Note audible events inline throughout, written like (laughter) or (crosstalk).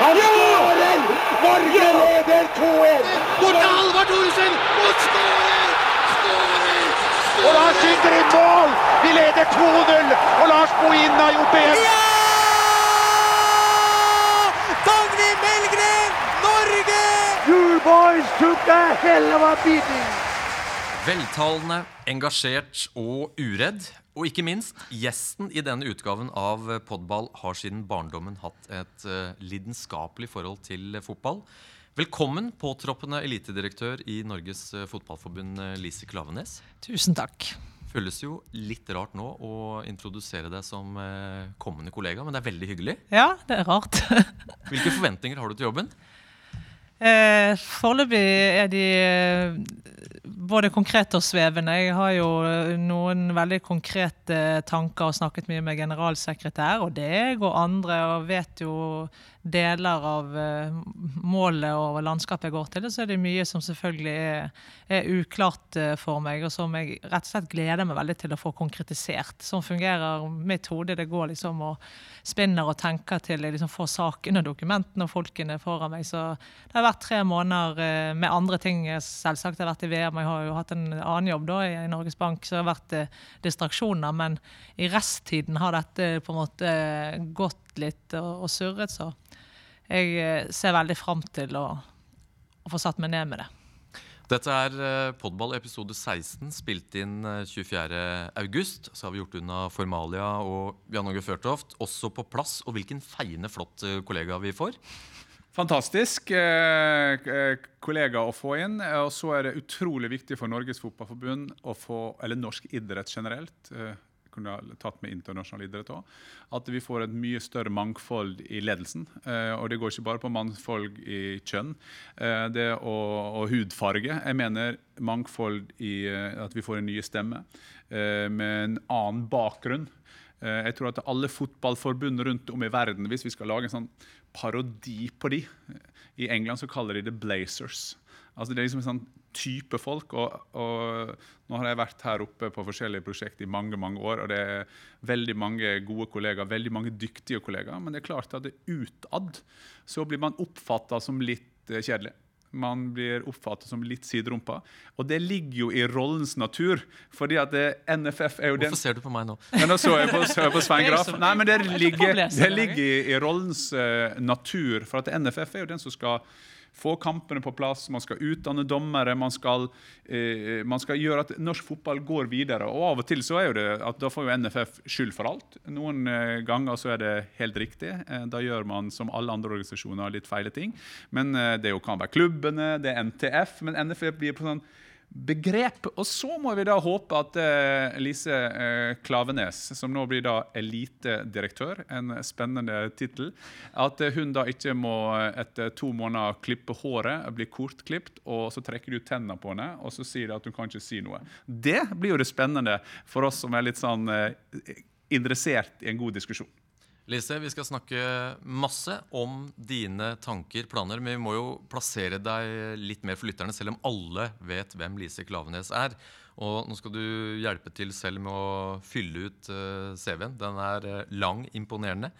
Han skårer! Norge leder 2-1! Bort til Halvard Thoresen! Og skårer! Og Lars skyter i mål! Vi leder 2-0! Og Lars Bohin har gjort det igjen! Dagny Melgren, Norge! You boys took a hell of a beating! Veltalende, engasjert og uredd. Og ikke minst, gjesten i denne utgaven av Podball har siden barndommen hatt et uh, lidenskapelig forhold til fotball. Velkommen, påtroppende elitedirektør i Norges uh, Fotballforbund, uh, Lise Klavenes. Tusen takk. Føles jo litt rart nå å introdusere deg som kommende kollega, men det er veldig hyggelig. Ja, det er rart. (laughs) Hvilke forventninger har du til jobben? Eh, Foreløpig er de både konkrete og svevende. Jeg har jo noen veldig konkrete tanker og snakket mye med generalsekretær og deg og andre, og vet jo deler av målet og landskapet jeg går til. Så er det mye som selvfølgelig er, er uklart for meg, og som jeg rett og slett gleder meg veldig til å få konkretisert. Sånn fungerer mitt hode. Det går liksom og spinner og tenker til jeg liksom får sakene og dokumentene og folkene foran meg. Så det har vært tre måneder med andre ting. Selvsagt jeg har vært i VM, jeg har jo hatt en annen jobb da i Norges Bank, så det har vært distraksjoner. Men i resttiden har dette på en måte gått litt og, og surret, så jeg ser veldig fram til å, å få satt meg ned med det. Dette er Podball episode 16, spilt inn 24.8. Så har vi gjort unna formalia og Jan Åge Førtoft også på plass. Og hvilken feiende flott kollega vi får. Fantastisk eh, kollega å få inn. Og så er det utrolig viktig for Norges Fotballforbund, å få, eller norsk idrett generelt, eh, kunne tatt med internasjonal idrett også, at vi får et mye større mangfold i ledelsen. Eh, og det går ikke bare på mangfold i kjønn eh, det og, og, hudfarge. Jeg mener mangfold i at vi får en ny stemme eh, med en annen bakgrunn. Jeg tror at alle fotballforbund rundt om i verden, hvis vi skal lage en sånn parodi på de I England så kaller de det Blazers. Altså Det er liksom en sånn type folk. Og, og, nå har jeg vært her oppe på forskjellige prosjekt i mange mange år, og det er veldig mange gode kollegaer, veldig mange dyktige kollegaer. Men det er klart at det utad så blir man oppfatta som litt kjedelig. Man blir oppfattet som litt siderumpa. Og det ligger jo i rollens natur. fordi at det, NFF er jo den Hvorfor ser du på meg nå? (laughs) Ja, nå så jeg på, så jeg på Svein (laughs) Graff. Nei, men det (laughs) ligger, det ligger i, i, rollens uh, natur. For at NFF er jo den som skal få kampene på plass, man skal utdanne dommere. Man skal, eh, man skal, gjøre at norsk fotball går videre. Og av og til så er jo det at da får jo NFF skyld for alt. Noen eh, ganger så er det helt riktig. Eh, da gjør man som alle andre organisasjoner litt feile ting. Men eh, det kan være klubbene, det er NTF. Men NFF blir på sånn begrep. Og så må vi da håpe at uh, Lise uh, Klavenes, som nå blir da elitedirektør, en spennende tittel, at uh, hun da ikke må etter to måneder klippe håret, bli kortklipt, og så trekker du tennene på henne, og så sier de at hun kan ikke si noe. Det blir jo det spennende for oss som er litt sånn interessert i en god diskusjon. Lise, vi skal snakke masse om dine tanker, planer, men vi må jo plassere deg litt mer for lytterne, selv om alle vet hvem Lise Klavenes er. Og nå skal du hjelpe til selv med å fylle ut uh, CV-en. Den er uh, lang, imponerende.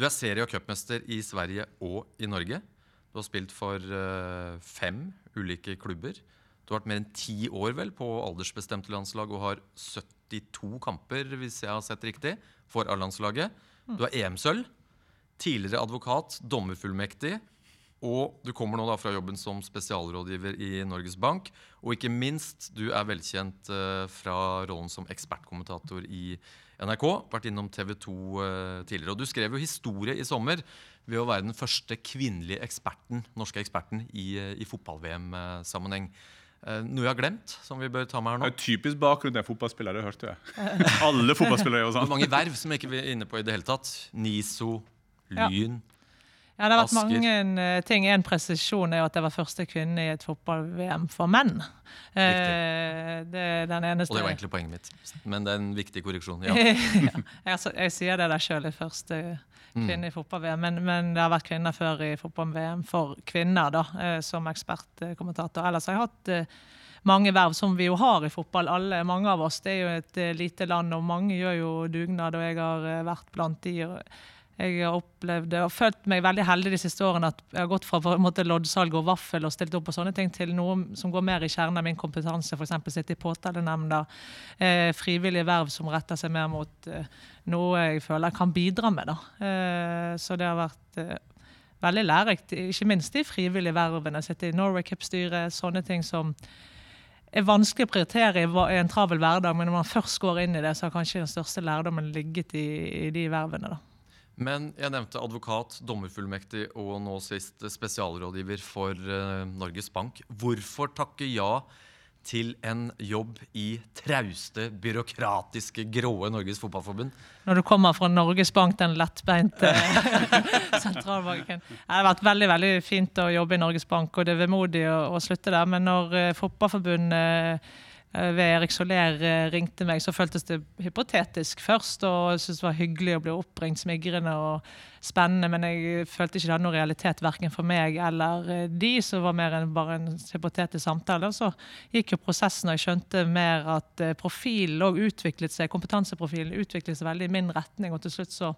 Du er serie- og cupmester i Sverige og i Norge. Du har spilt for uh, fem ulike klubber. Du har vært mer enn ti år vel på aldersbestemte landslag og har 72 kamper, hvis jeg har sett riktig, for A-landslaget. Du er EM-sølv, tidligere advokat, dommerfullmektig, og du kommer nå da fra jobben som spesialrådgiver i Norges Bank. Og ikke minst, du er velkjent uh, fra rollen som ekspertkommentator i NRK. Vært innom TV 2 uh, tidligere. Og du skrev jo historie i sommer ved å være den første kvinnelige eksperten, norske eksperten i, uh, i fotball-VM-sammenheng. Uh, noe jeg har glemt, som vi bør ta med her nå? Det er typisk bakgrunn til en fotballspiller, det hørte jeg. (laughs) Alle fotballspillere gjør sånn. Mange verv som jeg ikke er inne på i det hele tatt. NISO, Lyn, ja. det har vært Asker. mange uh, ting. En presisjon er jo at jeg var første kvinne i et fotball-VM for menn. Eh, det er den eneste Og det var egentlig poenget mitt. Men det er en viktig korreksjon. Ja. (laughs) ja. jeg, jeg, sier det der sjøl, første kvinne i fotball-VM. Men, men, det har vært kvinner før i fotball-VM for kvinner, da, som ekspertkommentator. Ellers har jeg hatt mange verv, som vi jo har i fotball. alle, Mange av oss. Det er jo et lite land, og mange gjør jo dugnad, og jeg har vært blant de. Jeg har opplevd og følt meg veldig heldig de siste årene at jeg har gått fra måte loddsalg og vaffel og stilt opp på sånne ting, til noe som går mer i kjernen av min kompetanse. F.eks. sitte i påtalenemnda. Eh, frivillige verv som retter seg mer mot eh, noe jeg føler jeg kan bidra med. Eh, så det har vært eh, veldig lærerikt, ikke minst de frivillige vervene. Sitte i Norway Cup-styret, sånne ting som er vanskelig å prioritere i en travel hverdag, men når man først går inn i det, så har kanskje den største lærdommen ligget i, i de vervene. da. Men jeg nevnte advokat, dommerfullmektig og nå sist spesialrådgiver for uh, Norges Bank. Hvorfor takke ja til en jobb i trauste, byråkratiske, gråe Norges Fotballforbund? Når du kommer fra Norges Bank, den lettbeinte (laughs) sentralbanken. Det har vært veldig veldig fint å jobbe i Norges Bank, og det er vemodig å, å slutte der. Men når uh, Fotballforbundet Eh, ved Erik Soler eh, ringte meg, så føltes det hypotetisk først. Og jeg syntes det var hyggelig å bli oppringt, smigrende og spennende. Men jeg følte ikke det hadde noen realitet verken for meg eller eh, de, så det var mer enn bare en hypotetisk samtale. Og så gikk jo prosessen, og jeg skjønte mer at profilen òg utviklet seg, kompetanseprofilen utviklet seg veldig i min retning. Og til slutt så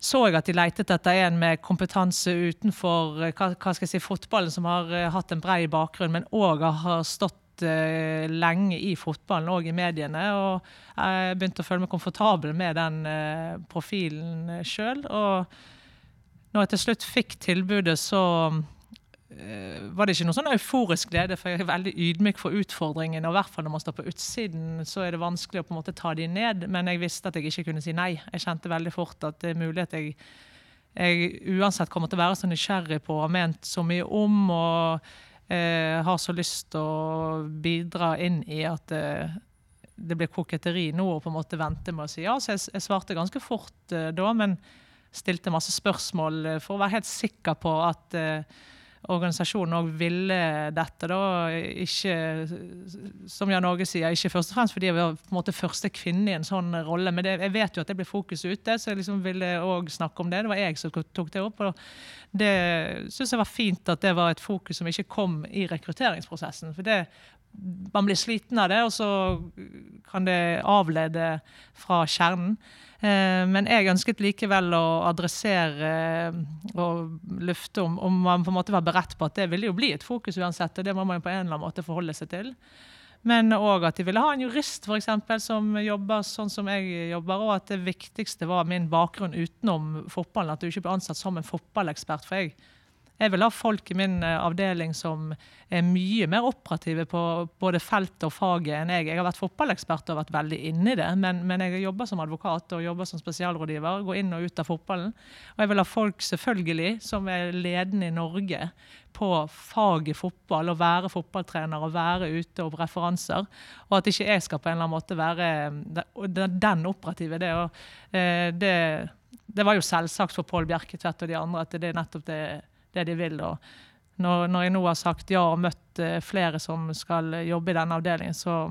så jeg at de letet etter en med kompetanse utenfor hva, hva skal jeg si, fotballen, som har hatt en brei bakgrunn, men òg har stått uh, lenge i fotballen og i mediene. Og jeg begynte å føle meg komfortabel med den uh, profilen sjøl. Og når jeg til slutt fikk tilbudet, så uh, var det ikke noe sånn euforisk glede, for jeg er veldig ydmyk for utfordringene. Og i hvert fall når man står på utsiden, så er det vanskelig å på en måte ta de ned. Men jeg visste at jeg ikke kunne si nei. Jeg kjente veldig fort at det er mulig at jeg jeg uansett kommer til å være så nysgjerrig på og har ment så mye om. og eh, har så lyst til å bidra inn i at eh, det blir koketteri nå og på en måte vente med å si ja. Så jeg, jeg svarte ganske fort eh, da, men stilte masse spørsmål eh, for å være helt sikker på at eh, organisasjonen òg ville dette. da, ikke, Som Jan Åge sier, ikke først og fremst fordi jeg var på en måte første kvinne i en sånn rolle. Men det, jeg vet jo at det blir fokus ute, så jeg liksom ville òg snakke om det. Det var jeg som tok det opp. og Det syns jeg var fint at det var et fokus som ikke kom i rekrutteringsprosessen. For det, man blir sliten av det, og så kan det avlede fra kjernen. Eh, men jeg ønsket likevel å adressere eh, og løfte om, om man på en måte var beredt på at det ville jo bli et fokus uansett. og Det må man jo på en eller annen måte forholde seg til. Men òg at de ville ha en jurist for eksempel, som jobber sånn som jeg jobber. Og at det viktigste var min bakgrunn utenom fotballen. At du ikke ble ansatt som en fotballekspert. For jeg jeg vil ha folk i min eh, avdeling som er mye mer operative på både feltet og faget enn jeg. Jeg har vært fotballekspert og vært veldig inne i det, men, men jeg jobber som advokat og jobber som spesialrådgiver. Går inn og ut av fotballen. Og jeg vil ha folk selvfølgelig som er ledende i Norge på faget fotball, og være fotballtrener og være ute og referanser. Og at ikke jeg skal på en eller annen måte være den operative. Det, og, eh, det, det var jo selvsagt for Pål Bjerketvedt og de andre at det er nettopp det det de vil. Når, når, jeg nå har sagt ja og møtt uh, flere som skal jobbe i denne avdelingen, så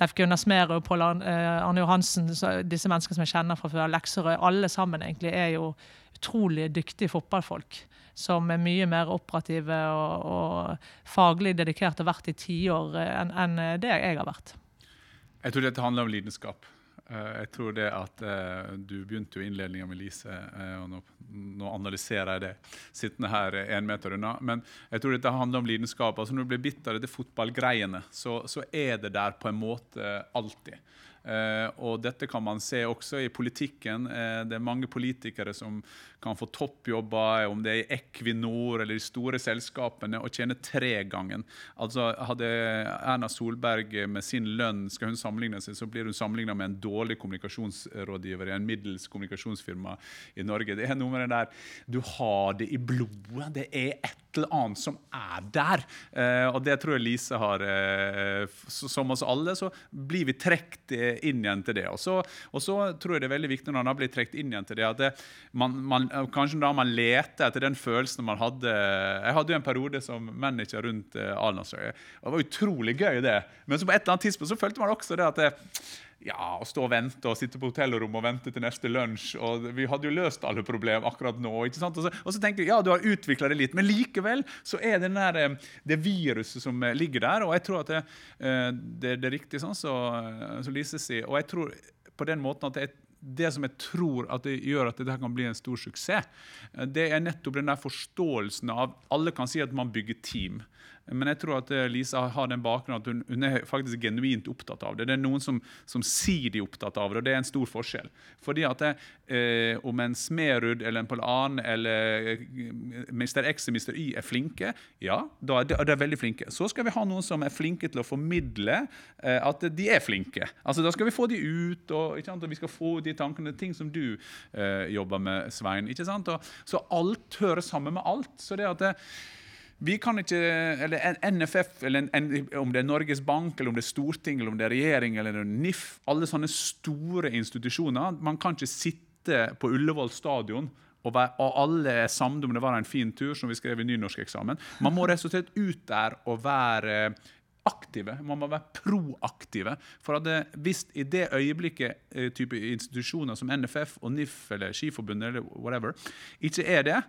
Leif Gunnar Smerud Pål Arne Johansen, disse menneskene som jeg kjenner fra før, Lekserød, alle sammen egentlig er jo utrolig dyktige fotballfolk. Som er mye mer operative og, og faglig dedikert og vært i tiår eh, enn en det jeg har vært. Jeg tror dette handler om lidenskap. Eh, jeg tror det at uh, Du begynte jo innledninga med Lise, uh, og nå, nå, analyserer jeg det sittende her én meter unna. Men jeg tror dette handler om lidenskap. Altså Når du blir bitt av dette fotballgreiene, så, så, er det der på en måte alltid. Uh, og dette kan man se også i politikken. det er mange politikere som kan få toppjobber, om det er i Equinor eller de store selskapene, og tjene tregangen. Altså, hadde Erna Solberg med sin lønn skal hun sammenligne seg, så blir hun sammenligna med en dårlig kommunikasjonsrådgiver i en middels kommunikasjonsfirma i Norge. Det er noe med det der Du har det i blodet. Det er et eller annet som er der. Eh, og det tror jeg Lise har. Eh, som oss alle, så blir vi trukket inn igjen til det. Og så, tror jeg det er veldig viktig når man har blitt trukket inn igjen til det, at det, man, man Eh, kanskje da man leter etter den følelsen man hadde Jeg hadde jo en periode som manager rundt uh, Alnasøy. Det var utrolig gøy, det. Men på et eller annet tidspunkt så følte man også det at det, ja, å stå og vente og sitte på hotellrommet og vente til neste lunsj. og Vi hadde jo løst alle problemer akkurat nå. ikke sant? Og så, og så tenkte jeg ja, du har utvikla det litt, men likevel så er det der, eh, det viruset som ligger der. Og jeg tror at det, det, det er riktig sånn som så, så Lise sier. Og jeg tror på den måten at er det som jeg tror at det gjør at dette kan bli en stor suksess, eh, det er nettopp den der forståelsen av Alle kan si at man bygger team. Men jeg tror at eh, Lisa har den bakgrunnen at hun, hun, er faktisk genuint opptatt av det. Det er noen som, som sier de er opptatt av det, og det er en stor forskjell. Fordi at det, eh, Om en Smerud eller en Polan eller eh, Mr. X og Mr. Y er flinke, ja, da er de, de er veldig flinke. Så skal vi ha noen som er flinke til å formidle eh, at de er flinke. Altså Da skal vi få de ut, og, og vi skal få de tankene, ting som du eh, jobber med, Svein. ikke sant? Og, så alt hører sammen med alt. så det at det, vi kan ikke, eller NFF, eller om det er Norges Bank, eller om det er Stortinget, eller om det er regjering eller NIF Alle sånne store institusjoner. Man kan ikke sitte på Ullevål stadion og, være, og alle er samde om det var en fin tur, som vi skrev i nynorskeksamen. Man må rett ut der og være aktive. Man må være proaktive. For at hvis i det øyeblikket eh, type institusjoner som NFF og NIF eller Skiforbundet eller whatever, ikke er det,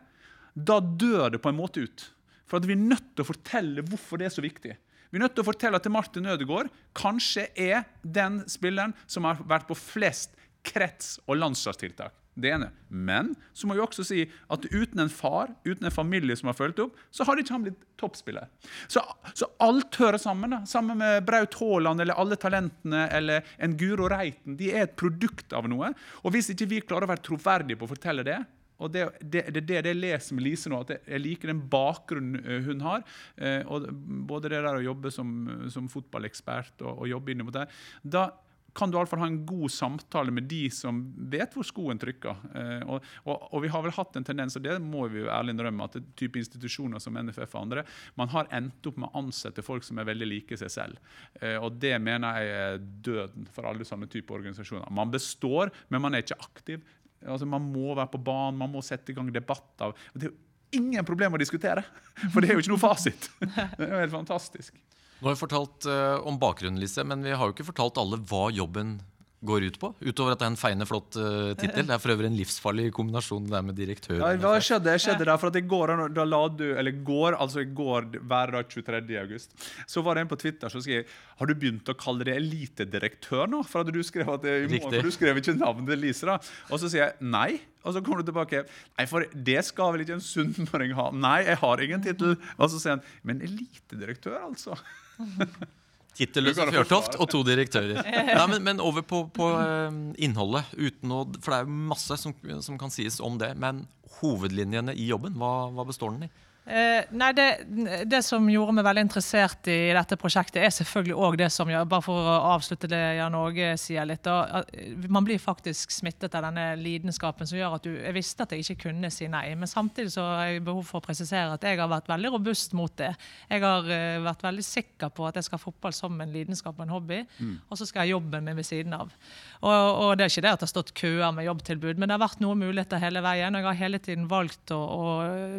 da dør det på en måte ut. For at vi er nødt til å fortelle hvorfor det er så viktig. Vi er nødt til å fortelle at Martin Ødegaard kanskje er den spilleren som har vært på flest krets- og landslagstiltak. Det ene. Men så må vi også si at uten en far, uten en familie som har fulgt opp, så hadde ikke han blitt toppspiller. Så, så alt hører sammen. da. Sammen med Braut Haaland eller alle talentene eller en Guro Reiten. De er et produkt av noe. Og hvis ikke vi klarer å være troverdige på å fortelle det, og det er det, det, det, jeg leser med Lise nå, at jeg liker den bakgrunnen eh, hun har. Eh, og både det der å jobbe som, som fotballekspert og, og jobbe inn mot det. Da kan du iallfall ha en god samtale med de som vet hvor skoen trykker. Eh, og, og, og, vi har vel hatt en tendens, og det må vi jo ærlig innrømme, at det type institusjoner som NFF og andre, man har endt opp med å ansette folk som er veldig like seg selv. Eh, og det mener jeg er døden for alle sånne typer organisasjoner. Man består, men man er ikke aktiv. Altså, man må være på banen, man må sette i gang debatter. Det er jo ingen problem å diskutere, (laughs) for det er jo ikke noe fasit. (laughs) Det er jo helt fantastisk. Nå har vi fortalt uh, om bakgrunnen, Lise, men vi har jo ikke fortalt alle hva jobben går ut på? Utover at det er en feiende flott uh, tittel. Det er for øvrig en livsfarlig kombinasjon der med direktør. Ja, hva skjedde, skjedde der? For at i går, da la du, eller går, altså i går, hver dag 23. august, så var det en på Twitter som skrev Har du begynt å kalle det elitedirektør nå? For at du skrev at det, i morgen, for du skrev ikke navnet Lise, da. Og så sier jeg nei. Og så kommer du tilbake. Nei, for det skal vel ikke en sunnmøring ha? Nei, jeg har ingen tittel. Og så sier han Men elitedirektør, altså? (laughs) Tittelløse Fjørtoft og to direktører. (laughs) Nei, men, men, over på, på innholdet. innholdet. Å, for det er jo masse som, som, kan sies om det. Men hovedlinjene i jobben, hva, hva består den i? Eh, nei, det, det, som gjorde meg veldig interessert i dette prosjektet, er selvfølgelig òg det som Bare for å avslutte det Jan Åge sier litt. Da, man blir faktisk smittet av denne lidenskapen som gjør at du Jeg visste at jeg ikke kunne si nei, men samtidig så har jeg behov for å presisere at jeg har vært veldig robust mot det. Jeg har uh, vært veldig sikker på at jeg skal ha fotball som en lidenskap og en hobby, mm. og så skal jeg jobbe med ved siden av. Og, og, det er ikke det at det har stått køer med jobbtilbud, men det har vært noen muligheter hele veien. og Jeg har hele tiden valgt å, å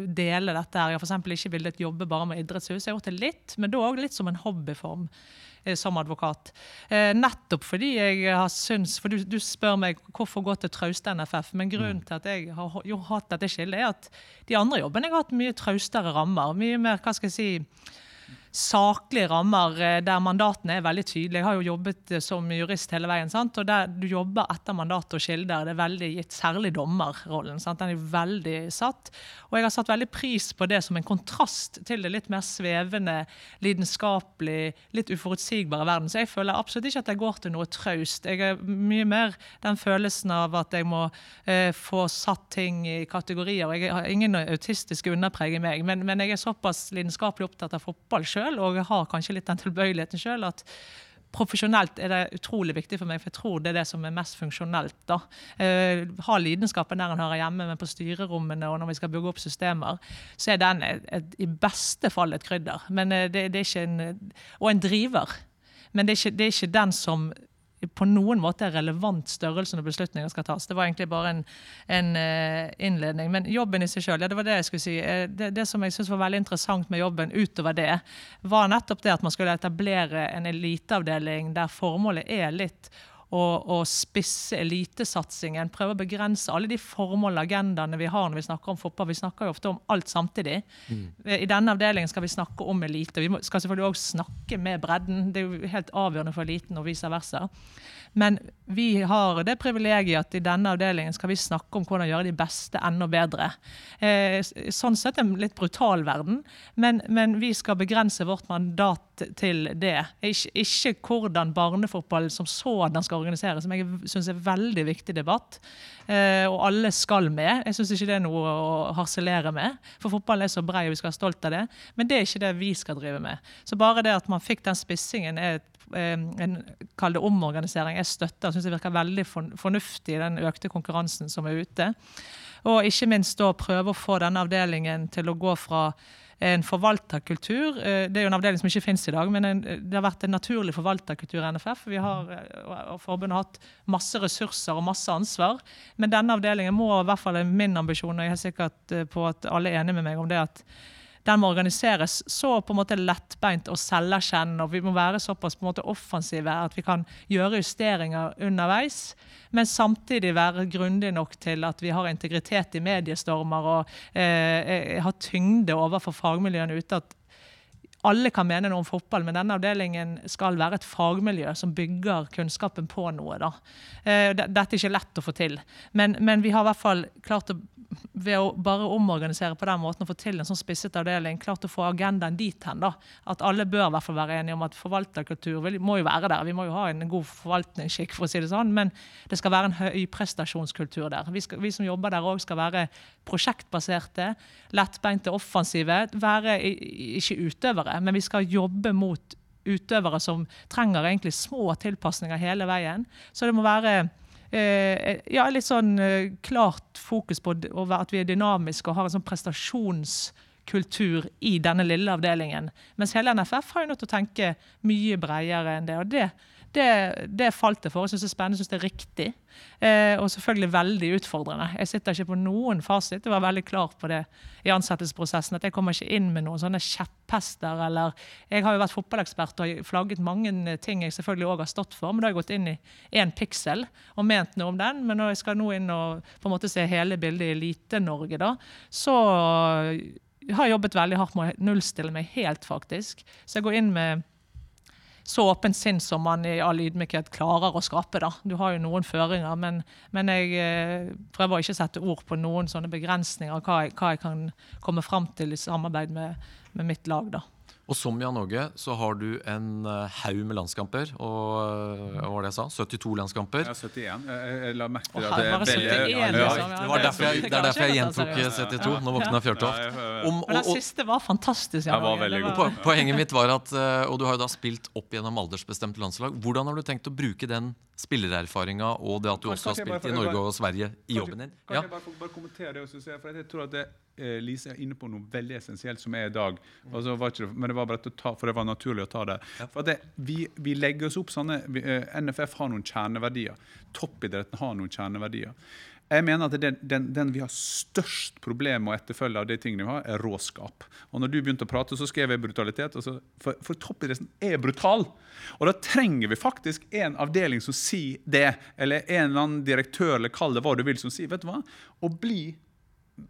dele dette her jeg for f.eks. ikke villet jobbe bare med idrettshus. Jeg har gjort det litt, men da òg litt som en hobbyform eh, som advokat. Eh, nettopp fordi jeg har syntes For du, du, spør meg hvorfor gå til trauste NFF. Men grunnen mm. til at jeg har jo hatt dette skillet, er at de andre jobbene jeg har hatt mye traustere rammer. Mye mer, hva skal jeg si saklige rammer eh, der mandatene er veldig tydelige. Jeg har jo jobbet eh, som jurist hele veien. Sant? og der Du jobber etter mandat og kilder. Det er veldig gitt, Særlig dommerrollen. Sant? Den er veldig satt. Og jeg har satt veldig pris på det som en kontrast til det litt mer svevende, lidenskapelig, litt uforutsigbare verden. Så jeg føler absolutt ikke at jeg går til noe traust. Jeg er mye mer den følelsen av at jeg må eh, få satt ting i kategorier. Jeg har ingen autistiske underpreg i meg, men, men jeg er såpass lidenskapelig opptatt av fotball sjøl sjøl, og jeg har kanskje litt den tilbøyeligheten sjøl, at profesjonelt er det utrolig viktig for meg, for jeg tror det er det som er mest funksjonelt. da. Eh, ha lidenskapen der en hører hjemme, men på styrerommene og når vi skal bygge opp systemer, så er den et, et, i beste fall et krydder. Men eh, det, det, er ikke en, Og en driver. Men det er ikke, det er ikke den som på noen måte er relevant størrelse når beslutninger skal tas. Det var egentlig bare en, en uh, innledning. Men jobben i seg sjøl, ja, det var det jeg skulle si. Eh, det, det som jeg synes var veldig interessant med jobben utover det, var nettopp det at man skulle etablere en eliteavdeling der formålet er litt og, og spisse elitesatsingen. Prøve å begrense alle de formål og agendaene vi har når vi snakker om fotball. Vi snakker jo ofte om alt samtidig. Mm. I denne avdelingen skal vi snakke om elite. Vi skal selvfølgelig også snakke med bredden. Det er jo helt avgjørende for eliten og vice versa. Men vi har det privilegiet at i denne avdelingen skal vi snakke om hvordan gjøre de beste enda bedre. Eh, sånn sett en litt brutal verden, men, men, vi skal begrense vårt mandat til det. Ikke, ikke hvordan barnefotball som sådan skal organiseres, som jeg syns er en veldig viktig debatt. Eh, og alle skal med. Jeg syns ikke det er noe å harselere med. For fotballen er så brei, og vi skal være stolt av det. Men det er ikke det vi skal drive med. Så bare det at man fikk den spissingen, er et en kall det omorganisering jeg støtter. Syns det virker veldig fornuftig, den økte konkurransen som er ute. Og ikke minst da prøve å få denne avdelingen til å gå fra en forvalterkultur. Eh, det er jo en avdeling som ikke finnes i dag, men det har vært en naturlig forvalterkultur i NFF. Vi har, eh, og Forbundet har hatt masse ressurser og masse ansvar. Men denne avdelingen må i hvert fall min ambisjon, og jeg er sikker på at alle er enige med meg om det, at den må organiseres så på en måte lettbeint og selverkjennende. og Vi må være såpass på en måte offensive at vi kan gjøre justeringer underveis. Men samtidig være grundig nok til at vi har integritet i mediestormer og eh, har tyngde overfor fagmiljøene ute. at alle kan mene noe om fotball, men denne avdelingen skal være et fagmiljø som bygger kunnskapen på noe. Da. Eh, dette er ikke lett å få til, men, men vi har i hvert fall klart å ved å bare omorganisere på den måten og få til en sånn spisset avdeling, klart å få agendaen dit hen. da, At alle bør i hvert fall være enige om at forvalterkultur må jo være der. Vi må jo ha en god forvaltningsskikk, for å si det sånn, men det skal være en høyprestasjonskultur der. Vi, skal, vi som jobber der òg, skal være prosjektbaserte, lettbeinte, offensive. Være ikke utøvere, men vi skal jobbe mot utøvere som trenger egentlig små tilpasninger hele veien. Så det må være ja, litt sånn eh, klart fokus på at vi er dynamiske og har en sånn prestasjonskultur i denne lille avdelingen. Mens hele NFF har jo nødt til å tenke mye bredere enn det. og det det, det falt det for. Jeg syns det er spennende, synes det er riktig. Eh, og selvfølgelig veldig utfordrende. Jeg sitter ikke på noen fasit. Jeg var veldig klar på det i ansettelsesprosessen. At jeg kommer ikke inn med noen sånne kjepphester eller Jeg har jo vært fotballekspert og flagget mange ting jeg selvfølgelig òg har stått for, men da har jeg gått inn i én piksel og ment noe om den. Men når jeg skal nå inn og på en måte se hele bildet i Elite-Norge, da, så har jeg jobbet veldig hardt med å nullstille meg helt, faktisk. Så jeg går inn med så åpent sinn som man i all ydmykhet klarer å skape. da. Du har jo noen føringer, men, men jeg eh, prøver å sette ord på noen sånne begrensninger, hva jeg, hva jeg kan komme fram til i samarbeid med, med mitt lag. da. Og som Jan Åge så har du en uh, haug med landskamper. Og uh, hva var det jeg sa? 72 landskamper. Ja, 71. Jeg, jeg la merke til at det er veldig ja, liksom. Det, var derfor jeg, det er derfor jeg gjentok 72. Nå våkna Fjørtoft. Men den siste var fantastisk. Jan var veldig god. Poenget mitt var at, og du har jo da spilt opp gjennom aldersbestemte landslag. Hvordan har du tenkt å bruke den spillererfaringa og det at du også har spilt i Norge og Sverige i jobben din? Kan jeg bare, bare kommentere det? Også, for jeg tror at det Eh, Lise er inne på noe veldig essensielt som er i dag. Altså, ikke, men det var bare ta, for det var naturlig å ta det. For det, vi, vi, legger oss opp sånne vi, eh, NFF har noen kjerneverdier. Toppidretten har noen kjerneverdier. Jeg mener at den, den, den, vi har størst problem med å etterfølge av de tingene vi har, er råskap. Og når du begynte å prate, så skrev jeg brutalitet. Så, for, for toppidretten er brutal. Og da trenger vi faktisk en avdeling som sier det. Eller en eller annen direktør, eller kall det hva du vil, som sier vet du hva, å bli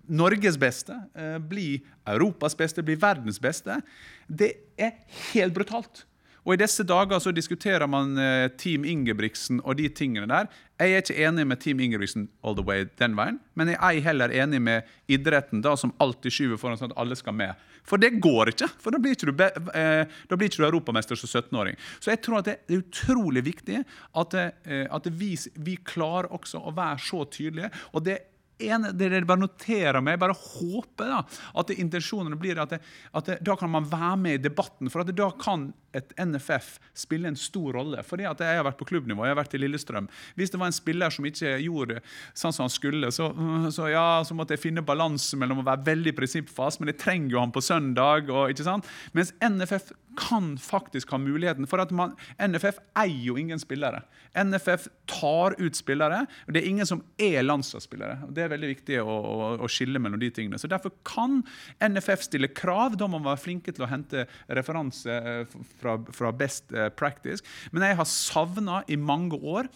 Norges beste, eh, bli Europas beste, bli verdens beste. Det er helt brutalt. Og I disse dager så diskuterer man eh, Team Ingebrigtsen og de tingene der. Jeg er ikke enig med Team Ingebrigtsen all the way den veien, men jeg er heller enig med idretten, da, som alltid skyver foran sånn at alle skal med. For det går ikke. For da blir ikke du, eh, da blir ikke du europamester som 17-åring. Så jeg tror at det er utrolig viktig at, at vi, vi, klarer også å være så tydelige. og det en, dere bare noterer meg, bare håper da, at intensjonene blir at, det, at det, da kan man være med i debatten. For da kan et NFF spille en stor rolle. Fordi at Jeg har vært på klubbnivå, jeg har vært i Lillestrøm. Hvis det var en spiller som ikke gjorde sånn som han skulle, så, så, ja, så måtte jeg finne balansen mellom å være veldig prinsippfast, men jeg trenger jo han på søndag. Og, ikke sant? Mens NFF kan faktisk ha muligheten. For at man, NFF eier jo ingen spillere. NFF tar ut spillere. og Det er ingen som er landslagsspillere. Det er veldig viktig å, å, å, skille mellom de tingene. Så Derfor kan NFF stille krav. Da må man være flinke til å hente referanse eh, fra, fra best eh, practice. Men jeg har savna i mange år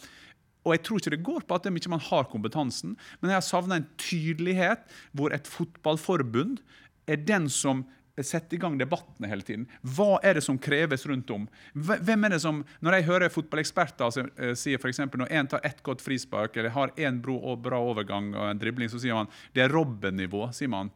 og jeg tror ikke det går på at ikke man har kompetansen, men jeg har savna en tydelighet hvor et fotballforbund er den som sette i gang debattene hele tiden. Hva er det som kreves rundt om? Hvem er det som, Når jeg hører fotballeksperter altså, eh, sier f.eks. når én tar ett godt frispark eller har én bra bra overgang og en dribling, så sier man det er Robben-nivå. sier man.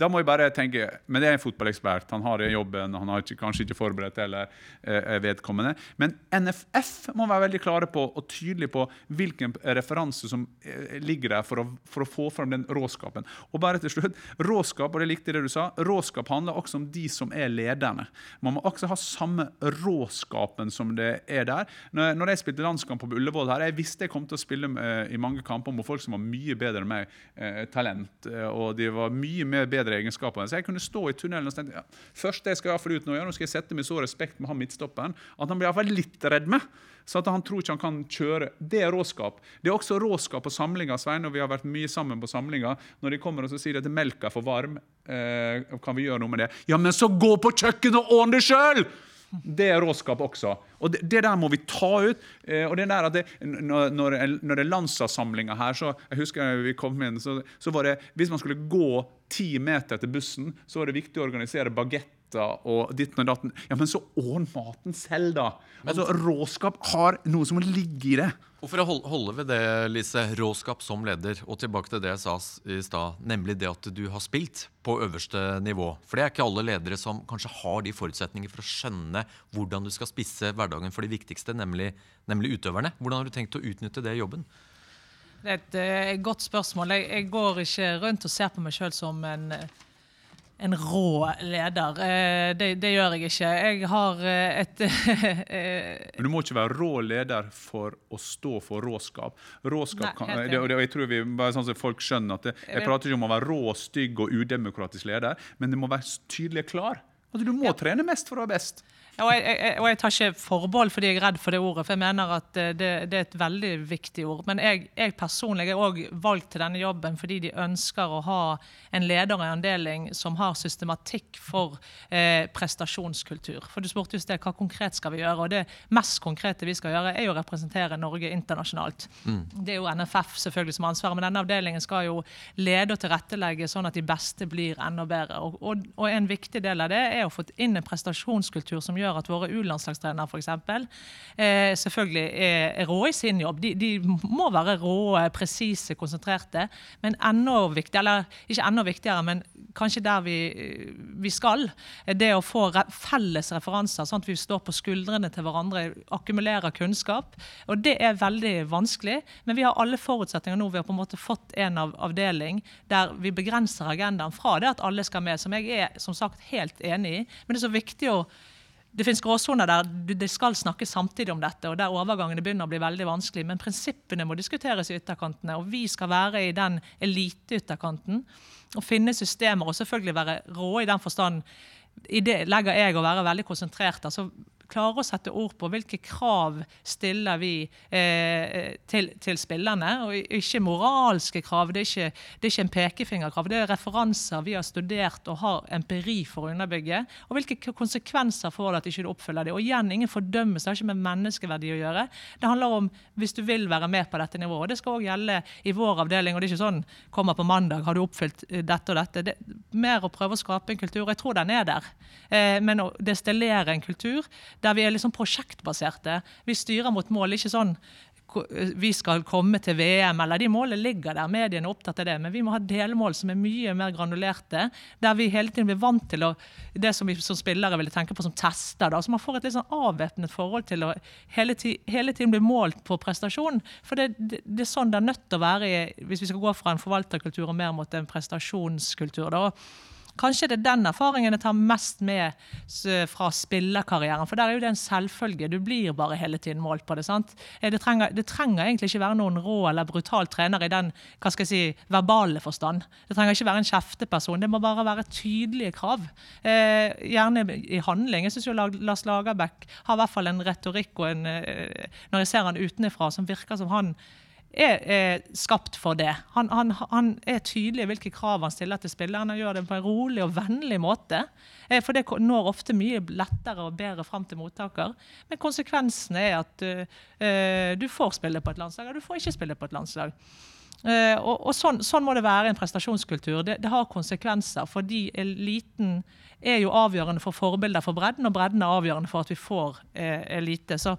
Da må jeg bare tenke Men det er en fotballekspert. Han har jobben, han har ikke, kanskje ikke forberedt eller eh, vedkommende. Men NFF må være veldig klare på og tydelige på hvilken referanse som eh, ligger der for å, for å få fram den råskapen. Og bare til slutt, råskap, og det likte det du sa, råskap handler også om de som er lederne. Man må også ha samme råskapen som det er der. Når, når jeg spilte landskamp på Ullevål her, jeg visste jeg kom til å spille eh, i mange kamper mot folk som var mye bedre enn meg eh, talent, eh, og de var mye mer bedre egenskaper. Så jeg kunne stå i tunnelen og tenke ja, først det skal i hvert fall ut nå, ja, nå skal jeg sette meg så respekt med han midtstopperen at han blir i hvert fall litt redd med. Så at han tror ikke han kan kjøre. Det er råskap. Det er også råskap på samlinger. Svein, og vi har vært mye sammen på samlinger. Når de kommer og sier at melka er for varm, eh, kan vi gjøre noe med det? Ja, men så gå på kjøkkenet og ordne det sjøl! Det er råskap også. Og det, det der må vi ta ut. Eh, og det der at det, når, når, det er landslagssamlinger her, så jeg husker vi kom inn, så, så var det Hvis man skulle gå ti meter til bussen, så var det viktig å organisere bagetter og ditten og datten. Ja, men så ordn maten selv, da! Altså, Råskap har noe som må ligge i det. Og For å holde ved det, Lise, råskap som leder, og tilbake til det jeg sa i stad, nemlig det at du har spilt på øverste nivå. For det er ikke alle ledere som kanskje har de forutsetninger for å skjønne hvordan du skal spisse hverdagen for de viktigste, nemlig, nemlig utøverne. Hvordan har du tenkt å utnytte det i jobben? Det er et eh, godt spørsmål. Jeg, jeg går ikke rundt og ser på meg sjøl som en, eh, en rå leder. Eh, Det, det gjør jeg ikke. Jeg har eh, et (laughs) eh, Men du må ikke være rå leder for å stå for råskap. Råskap kan, det, og det, jeg tror vi, bare sånn at folk skjønner at det, Jeg prater ikke om å være rå, stygg og udemokratisk leder, men det må være tydelig tydelig klar. Altså, du må Ja. trene mest for å være best. Ja, og, jeg, jeg, og jeg tar ikke forbehold fordi jeg er redd for det ordet, for jeg mener at eh, det, det er et veldig viktig ord. Men jeg, jeg personlig er òg valgt til denne jobben fordi de ønsker å ha en leder og en som har systematikk for eh, prestasjonskultur. For du spurte i sted hva konkret skal vi gjøre, og det mest konkrete vi skal gjøre, er jo å representere Norge internasjonalt. Det er jo NFF selvfølgelig som har ansvaret, men denne avdelingen skal jo lede og tilrettelegge sånn at de beste blir enda bedre. Og, og, og en viktig del av det er å få inn en prestasjonskultur som gjør at våre U-landslagstrenere f.eks. Eh, selvfølgelig er, rå i sin jobb. De, de må være rå, presise, konsentrerte. Men enda viktig, eller ikke enda viktigere, men kanskje der vi, vi skal, er det å få re felles referanser, sånn at vi står på skuldrene til hverandre, akkumulerer kunnskap. Og det er veldig vanskelig, men vi har alle forutsetninger nå. Vi har på en måte fått en av avdeling der vi begrenser agendaen fra det at alle skal med, som jeg er som sagt helt enig i. Men det er så viktig å det finnes gråsoner der det skal snakkes samtidig om dette, og der overgangene begynner å bli veldig vanskelig. Men prinsippene må diskuteres i ytterkantene, og vi skal være i den eliteytterkanten. Og finne systemer, og selvfølgelig være rå i den forstand. I det legger jeg å være veldig konsentrert. altså klare å sette ord på hvilke krav stiller vi eh, til, til spillerne. Og ikke moralske krav, det er ikke, det er ikke en pekefingerkrav. Det er referanser vi har studert og har empiri for å underbygge. Og hvilke konsekvenser får det at ikke oppfyller det. Og igjen, ingen fordømmelse, det har ikke med menneskeverdi å gjøre. Det handler om hvis du vil være med på dette nivået. Og det skal òg gjelde i vår avdeling. Og det er ikke sånn kommer på mandag, har du oppfylt eh, dette og dette. Det er mer å prøve å skape en kultur. Jeg tror den er der. Eh, men å destillere en kultur der vi er liksom prosjektbaserte. Vi styrer mot mål, ikke sånn vi skal komme til VM, eller de målene ligger der. Mediene er opptatt av det. Men vi må ha delmål som er mye mer granulerte. Der vi hele tiden blir vant til å, det som vi som spillere ville tenke på som tester. Da. Så man får et litt sånn avvæpnet forhold til å hele, hele tiden bli målt på prestasjon. For det, det, det er sånn det er nødt til å være hvis vi skal gå fra en forvalterkultur og mer mot en prestasjonskultur. da. Kanskje det er den erfaringen jeg tar mest med fra spillerkarrieren. For der er jo det en selvfølge. Du blir bare hele tiden målt på det. sant? Eh, Det trenger, det trenger egentlig ikke være noen rå eller brutal trener i den hva skal jeg si, verbale forstand. Det trenger ikke være en kjefteperson. Det må bare være tydelige krav. Eh, gjerne i handling. Jeg syns jo Lars Lagerbäck har i hvert fall en retorikk og en, eh, når jeg ser han utenfra, som virker som han er, er skapt for det. Han, han, han er tydelig i hvilke krav han stiller til spillerne. Han gjør det på en rolig og vennlig måte. Eh, For det når ofte mye lettere og bedre fram til mottaker. Men konsekvensen er at uh, du får spille på et landslag, og du får ikke spille på et landslag. Uh, og og sånn, sånn må det være i en prestasjonskultur. Det, det har konsekvenser, fordi eliten er jo avgjørende for forbilder for bredden, og bredden er avgjørende for at vi får uh, elite. Så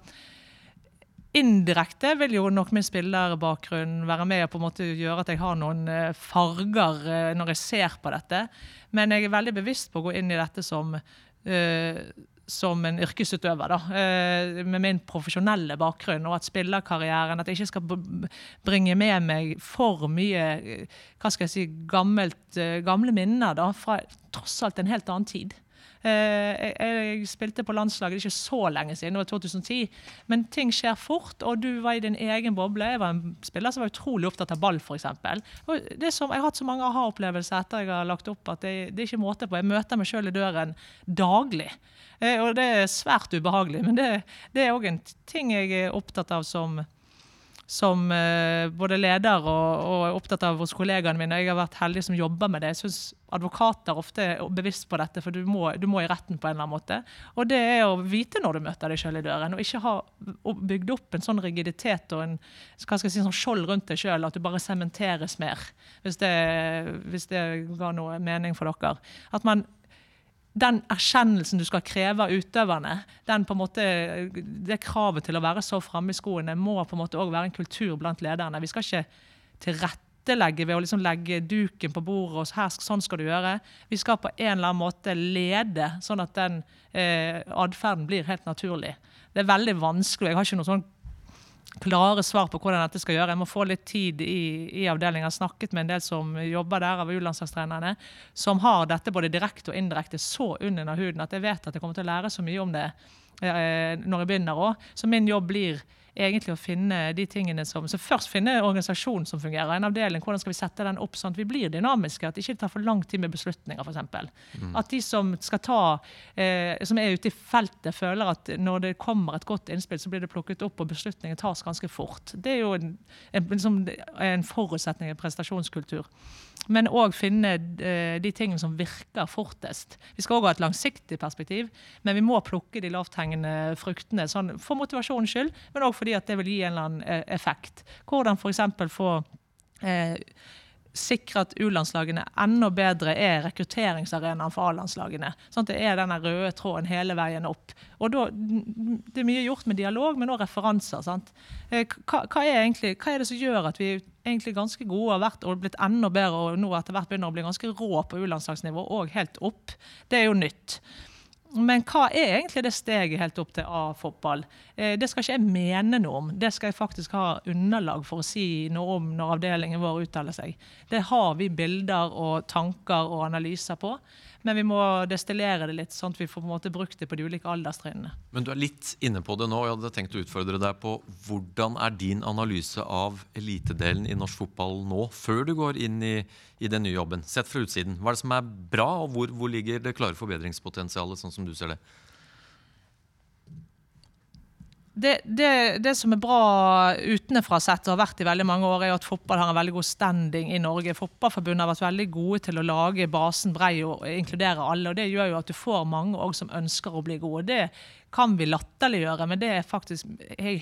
indirekte vil jo nok min spillerbakgrunn være med og på en måte gjøre at jeg har noen eh, farger eh, når jeg ser på dette. Men jeg er veldig bevisst på å gå inn i dette som, uh, som en yrkesutøver, da, uh, med min profesjonelle bakgrunn. Og at spillerkarrieren At jeg ikke skal bringe med meg for mye hva skal jeg si, gammelt, gamle minner da, fra tross alt en helt annen tid. Eh, jeg, spilte på landslaget ikke så lenge siden, det var 2010. Men ting skjer fort, og du var i din egen boble. Jeg var en spiller som var utrolig opptatt av ball, f.eks. Jeg har hatt så mange aha-opplevelser etter jeg har lagt opp at det, det er ikke måte på. Jeg møter meg sjøl i døren daglig. Eh, og det er svært ubehagelig, men det, det er òg en ting jeg er opptatt av som som uh, både leder og, og er opptatt av hos kollegaene mine. Jeg har vært heldig som jobber med det. Jeg syns advokater ofte er bevisst på dette, for du må, du må i retten på en eller annen måte. Og det er å vite når du møter deg sjøl i døren, og ikke ha bygd opp en sånn rigiditet og en hva skal jeg si, sånn skjold rundt deg sjøl, at du bare sementeres mer. Hvis det, hvis det ga noe mening for dere. At man den erkjennelsen du skal kreve av utøverne, den på en måte, det kravet til å være så framme i skoene, må på en måte også være en kultur blant lederne. Vi skal ikke tilrettelegge ved å liksom legge duken på bordet og her, sånn skal du gjøre. Vi skal på en eller annen måte lede, sånn at den eh, atferden blir helt naturlig. Det er veldig vanskelig. Jeg har ikke noe sånn klare svar på hvordan dette skal gjøre. Jeg må få litt tid i, i har snakket med en del som jobber der, av U-landslagstrenerne, som har dette både direkte og indirekte så under huden at jeg vet at jeg kommer til å lære så mye om det eh, når jeg begynner òg. Så min jobb blir egentlig å finne de tingene som Så først finne organisasjonen som fungerer. En avdeling, hvordan skal vi sette den opp sånn at vi blir dynamiske? At det ikke tar for lang tid med beslutninger, f.eks. Mm. At de som skal ta eh, Som er ute i feltet, føler at når det kommer et godt innspill, så blir det plukket opp, og beslutningen tas ganske fort. Det er jo en, en, liksom, en forutsetning i prestasjonskultur. Men òg finne eh, de tingene som virker fortest. Vi skal òg ha et langsiktig perspektiv, men vi må plukke de lavthengende fruktene sånn, for motivasjonens skyld, men òg fordi det vil gi en eller annen eh, effekt. Hvordan f.eks. få eh, sikre at U-landslagene enda bedre er rekrutteringsarenaen for A-landslagene. Sånn at det er denne røde tråden hele veien opp. Og da, Det er mye gjort med dialog, men òg referanser. sant? Hva, hva, er egentlig, hva er det som gjør at vi egentlig ganske gode har vært og blitt enda bedre, og nå etter hvert begynner å bli ganske rå på U-landslagsnivå og helt opp? Det er jo nytt. Men hva er egentlig det steget helt opp til A-fotball? Eh, det skal ikke jeg mene noe om. Det skal jeg faktisk ha underlag for å si noe om når avdelingen vår uttaler seg. Det har vi bilder og tanker og analyser på. Men vi må destillere det litt, sånn at vi får på en måte brukt det på de ulike alderstrinnene. Men du er litt inne på det nå. og Jeg hadde tenkt å utfordre deg på hvordan er din analyse av elitedelen i norsk fotball nå, før du går inn i, i den nye jobben? Sett fra utsiden. Hva er det som er bra, og hvor, hvor ligger det klare forbedringspotensialet, sånn som du ser det? Det, det, som er bra utenfra sett og har vært i veldig mange år, er at fotball har en veldig god standing i Norge. Fotballforbundet har vært veldig gode til å lage basen brei og inkludere alle. og Det gjør jo at du får mange som ønsker å bli gode. Det kan vi latterliggjøre, men det er faktisk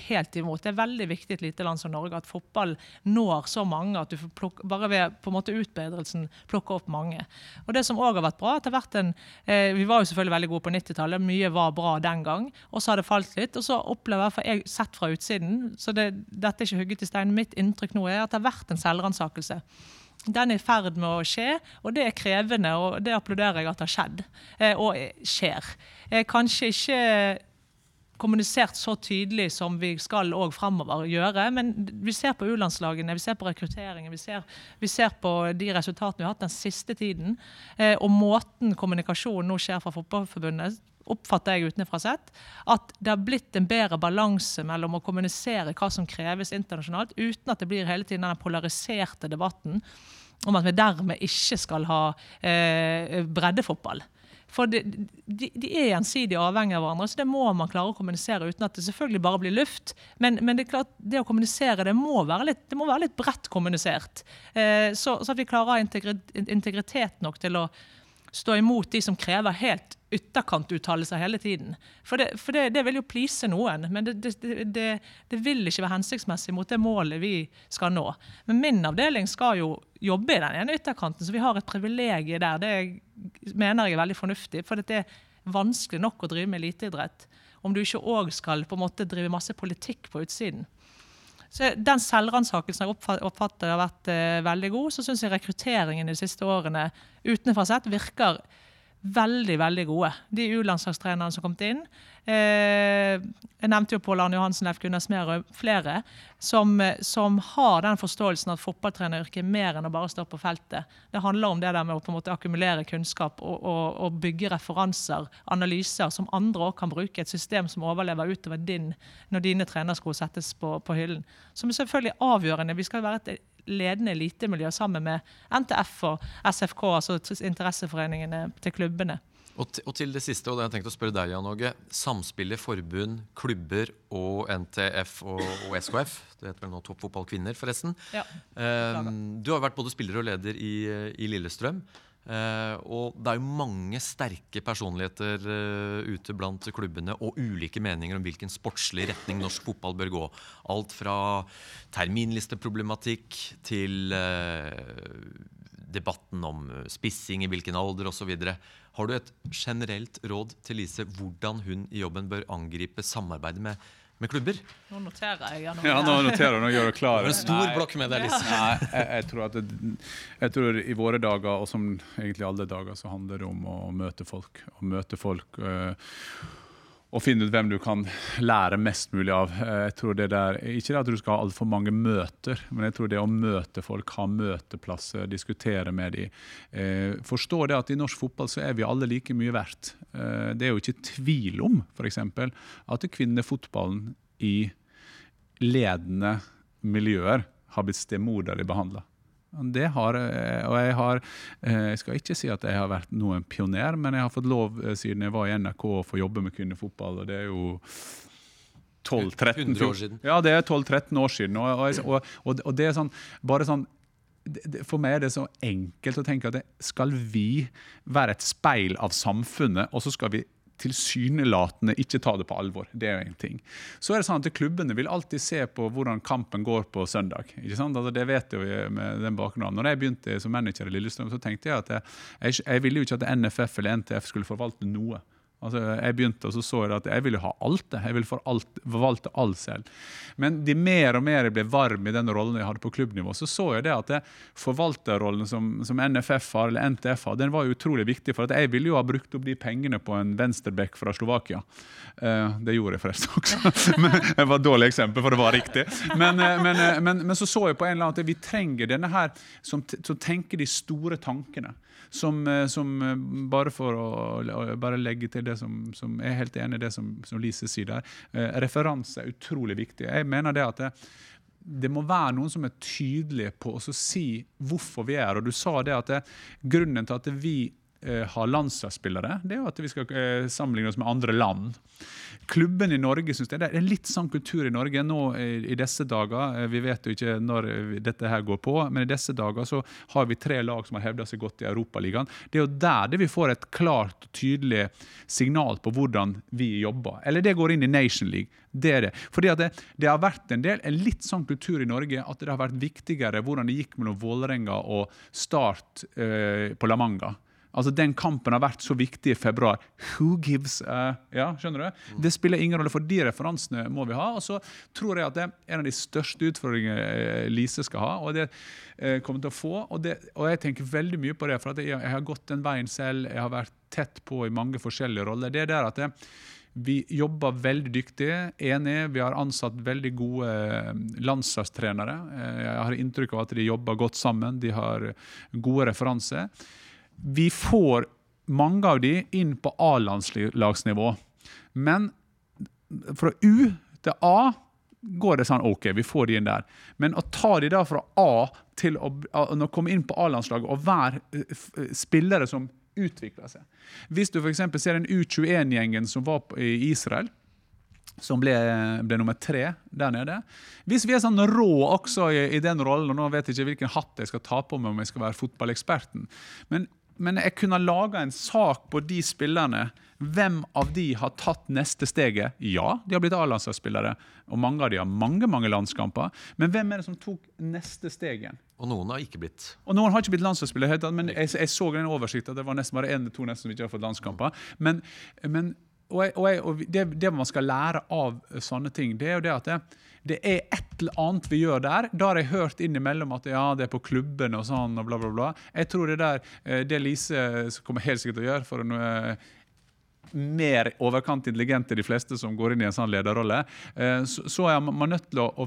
helt imot. Det er veldig viktig i et lite land som Norge at fotball når så mange at du plukke, bare ved på en måte utbedrelsen plukker opp mange. Og det som òg har vært bra, at det har vært en eh, Vi var jo selvfølgelig veldig gode på 90-tallet, mye var bra den gang. Og så har det falt litt. Og så opplever jeg, for jeg sett fra utsiden, så det, dette er ikke hugget i stein, mitt inntrykk nå er at det har vært en selvransakelse. Den er i ferd med å skje, og det er krevende, og det applauderer jeg at har skjedd. Eh, og skjer. Eh, kanskje ikke kommunisert så tydelig som vi skal òg fremover gjøre. Men vi ser på U-landslagene, vi ser på rekrutteringen, vi ser, vi ser, på de resultatene vi har hatt den siste tiden. Eh, og måten kommunikasjonen nå skjer fra Fotballforbundet, oppfatter jeg utenfra sett, at det har blitt en bedre balanse mellom å kommunisere hva som kreves internasjonalt, uten at det blir hele tiden den polariserte debatten om at vi dermed ikke skal ha eh, breddefotball. For de, de, de, er gjensidig avhengig av hverandre, så det må man klare å kommunisere uten at det selvfølgelig bare blir luft. Men, men det klart, det å kommunisere det må være litt, det må være litt bredt kommunisert. Eh, så, så, at vi klarer å ha integritet nok til å stå imot de som krever helt ytterkantuttalelser hele tiden. For, det, for det, det, vil jo please noen, men det, det, vil ikke være hensiktsmessig mot det målet vi skal nå. Men min avdeling skal jo jobbe i den ene ytterkanten, så vi har et privilegium der. Det mener jeg er veldig fornuftig. For det er vanskelig nok å drive med eliteidrett om du ikke òg skal på en måte drive masse politikk på utsiden. Så Den selvransakelsen jeg oppfatter har vært eh, veldig god. Så syns jeg rekrutteringen de siste årene utenfra sett virker veldig veldig gode. De U-landslagstrenerne som kom inn. Eh, jeg nevnte jo Pål Arne Johansen, Leif Gunnar Smerud, flere som, som, har den forståelsen at fotballtreneryrket er mer enn å bare stå på feltet. Det handler om det der med å på en måte akkumulere kunnskap og, og, og bygge referanser, analyser, som andre òg kan bruke. Et system som overlever utover din når dine trenersko settes på, på hyllen. Som er selvfølgelig avgjørende. Vi skal være et ledende elitemiljø sammen med NTF og SFK, altså interesseforeningene til klubbene. Og, og, til det siste, og det har jeg tenkt å spørre deg, Jan Åge. Samspillet forbund, klubber og NTF og, og SKF. Det heter vel nå Toppfotball Kvinner, forresten. Ja, um, du har vært både spiller og leder i, i Lillestrøm. Uh, og det er jo mange sterke personligheter uh, ute blant klubbene og ulike meninger om hvilken sportslig retning norsk fotball bør gå. Alt fra terminlisteproblematikk til uh, debatten om spissing i hvilken alder osv. Har du et generelt råd til Lise hvordan hun i jobben bør angripe samarbeidet med med klubber. Nå noterer jeg. Ja, nå, ja, nå noterer jeg, nå gjør det klar. En stor blokk med deg, Lise. Nei, jeg, jeg, tror at det, jeg tror i våre dager, og som egentlig alle dager, så handler det om å møte folk. Å møte folk øh, og finne ut hvem du kan lære mest mulig av. Eh, jeg tror det der, Ikke at du skal ha altfor mange møter, men jeg tror det å møte folk, ha møteplasser, diskutere med dem. Eh, forstå det at i norsk fotball så er vi alle like mye verdt. Eh, det er jo ikke tvil om f.eks. at kvinnefotballen i ledende miljøer har blitt stemoderlig behandla. Det har, eh, og jeg har eh, Jeg skal ikke si at jeg har vært noen pioner, men jeg har fått lov eh, siden jeg var i NRK å få jobbe med kvinnefotball, og det er jo 12-13 år siden. Ja, det er 12-13 år siden. Og, og, og, og, det er sånn bare sånn for meg er det så enkelt å tenke at det, skal vi være et speil av samfunnet, og så skal vi tilsynelatende ikke ta det på alvor. Det er jo en ting. Så er det sånn at Klubbene vil alltid se på hvordan kampen går på søndag. ikke sant? Altså, det vet jeg med den bakgrunnen. Når jeg begynte som manager i Lillestrøm, så tenkte jeg at jeg, jeg ville jo ikke at NFF eller NTF skulle forvalte noe. Altså, jeg begynte og så så jeg at jeg ville ha alt. det. Jeg ville forvalte alt selv. Men de mer og mer jeg ble varm i den rollen jeg hadde på klubbnivå, så så jeg det at det, forvalterrollen som, som, NFF har, eller NTF har, den var utrolig viktig. For jeg ville jo ha brukt opp de pengene på en venstreback fra Slovakia. Uh, det gjorde jeg forresten også. (laughs) det var et dårlig eksempel, for det var riktig. Men, uh, men, uh, men, men, så så jeg på en eller annen at vi trenger denne her som, som tenker de store tankene. Som, som bare for å, å bare legge til det som, som Jeg er helt enig i det som, som Lise sier der. Eh, referanse er utrolig viktig. Jeg mener det at det, det må være noen som er tydelige på å si hvorfor vi er og Du sa det at det, grunnen til at vi eh, har landslagsspillere, det er jo at vi skal eh, sammenligne oss med andre land. Klubben i Norge synes det, det er litt sånn kultur i Norge nå i, i disse dager. Eh, vi vet jo ikke når dette her går på, men i disse dager så har vi tre lag som har hevda seg godt i Europaligaen. Det er jo der det vi får et klart og tydelig signal på hvordan vi jobber. Eller det går inn i Nation League. Det er det. Fordi det, det, har vært en del, en litt sånn kultur i Norge at det har vært viktigere hvordan det gikk mellom Vålerenga og Start eh, på La Manga. Altså, Den kampen har vært så viktig i februar. Who gives a Ja, skjønner du? Det spiller ingen rolle, for de referansene må vi ha. Og så tror jeg at det er en av de største utfordringene eh, Lise skal ha, og det eh, kommer til å få. Og, det, og, jeg tenker veldig mye på det, for jeg, jeg, har gått den veien selv. Jeg har vært tett på i mange forskjellige roller. Det er der at det, vi jobber veldig dyktig. Enig, vi har ansatt veldig gode eh, landslagstrenere. Jeg har inntrykk av at de jobber godt sammen. De har gode referanser vi får mange av de inn på A-landslagsnivå. Men fra U til A går det sånn OK, vi får de inn der. Men å ta de da fra A til å, å komme inn på A-landslaget og være eh, spillere som utvikler seg Hvis du f.eks. ser den U21-gjengen som var i Israel, som ble, ble, nummer tre der nede. Hvis vi er sånn rå også i, i den rollen, og nå vet jeg ikke hvilken hatt jeg skal ta på meg om jeg skal være fotballeksperten, men men jeg kunne laga en sak på de spillerne. Hvem av de har tatt neste steget? Ja, de har blitt A-landslagsspillere. Og mange av de har mange mange landskamper. Men hvem er det som tok neste steg igjen? Og noen har ikke blitt. Og Noen har ikke blitt landslagsspillere, men jeg, jeg så den oversikten. Det var nesten bare én eller to nesten som ikke har fått landskamper. Men, men og, jeg, og, jeg, og det, det man skal lære av sånne ting, det er jo det at det, det er et eller annet vi gjør der. Da har jeg hørt innimellom at ja, det er på klubben og sånn og bla, bla, bla. Jeg tror det der, eh, det Lise kommer helt sikkert til å gjøre for å eh, mer overkant intelligente de fleste som går inn i en sånn lederrolle, eh, så, så er man nødt til å, å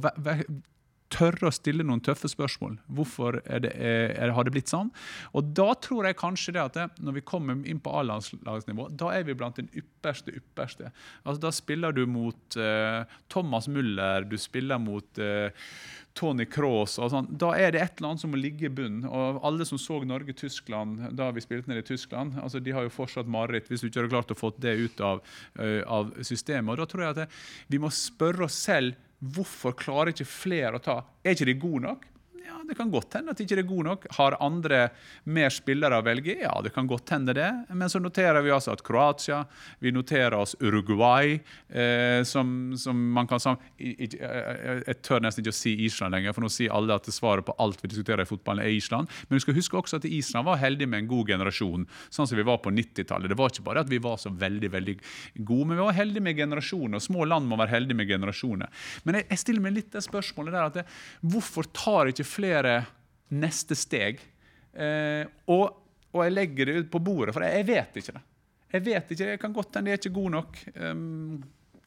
tørre å stille noen tøffe spørsmål. Hvorfor er det, er, har det blitt sånn? Og da tror jeg kanskje det at det, når vi kommer inn på A-landslagsnivå, da er vi blant den ypperste ypperste. Altså, da spiller du mot uh, Thomas Müller, du spiller mot uh, Tony Cross og sånn. Da er det et eller annet som må ligge i bunnen. Og alle som så Norge-Tyskland da vi spilte ned i Tyskland, altså de har jo fortsatt mareritt hvis du ikke har klart å få det ut av, uh, av systemet. Og da tror jeg at det, vi må spørre oss selv Hvorfor klarer ikke flere å ta Er ikke de gode nok? Ja, Det kan godt hende at ikke er gode nok. Har andre mer spillere å velge? Ja, det kan godt hende det. Men så noterer vi altså at Kroatia, vi noterer oss Uruguay, eh, som, som man kan sam i- i- jeg, tør nesten ikke å si Island lenger, for nå sier alle at svaret på alt vi diskuterer i fotballen, er Island. Men vi skal huske også at Island var heldig med en god generasjon, sånn som vi var på 90-tallet. Det var ikke bare at vi var så veldig veldig gode, men vi var heldige med generasjoner. Små land må være heldige med generasjoner. Men jeg, jeg stiller meg litt det spørsmålet der at det, hvorfor tar ikke flere neste steg? Eh, og, og jeg legger det ut på bordet, for jeg, jeg vet ikke det. Jeg vet ikke, jeg kan godt hende jeg er ikke god nok. Um,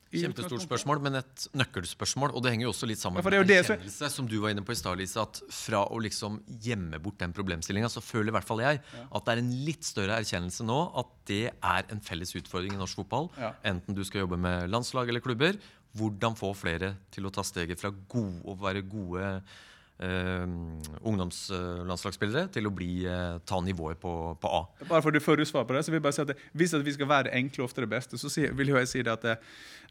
Kjempestort spørsmål, men et nøkkelspørsmål. Og det henger jo også litt sammen Ja, med jo det som- erkjennelse, som du var inne på i stad, Lise. At fra å liksom gjemme bort den problemstillinga, så føler i hvert fall jeg at det er en litt større erkjennelse nå at det er en felles utfordring i norsk fotball. Ja. Enten du skal jobbe med landslag eller klubber. Hvordan få flere til å ta steget fra gode, å være gode ungdomslandslagsspillere til å bli, eh, ta nivået på, på A. Bare for du får svar på det, så vil jeg bare si at Hvis at vi skal være det enkle og ofte det beste, så vil jeg si det at det,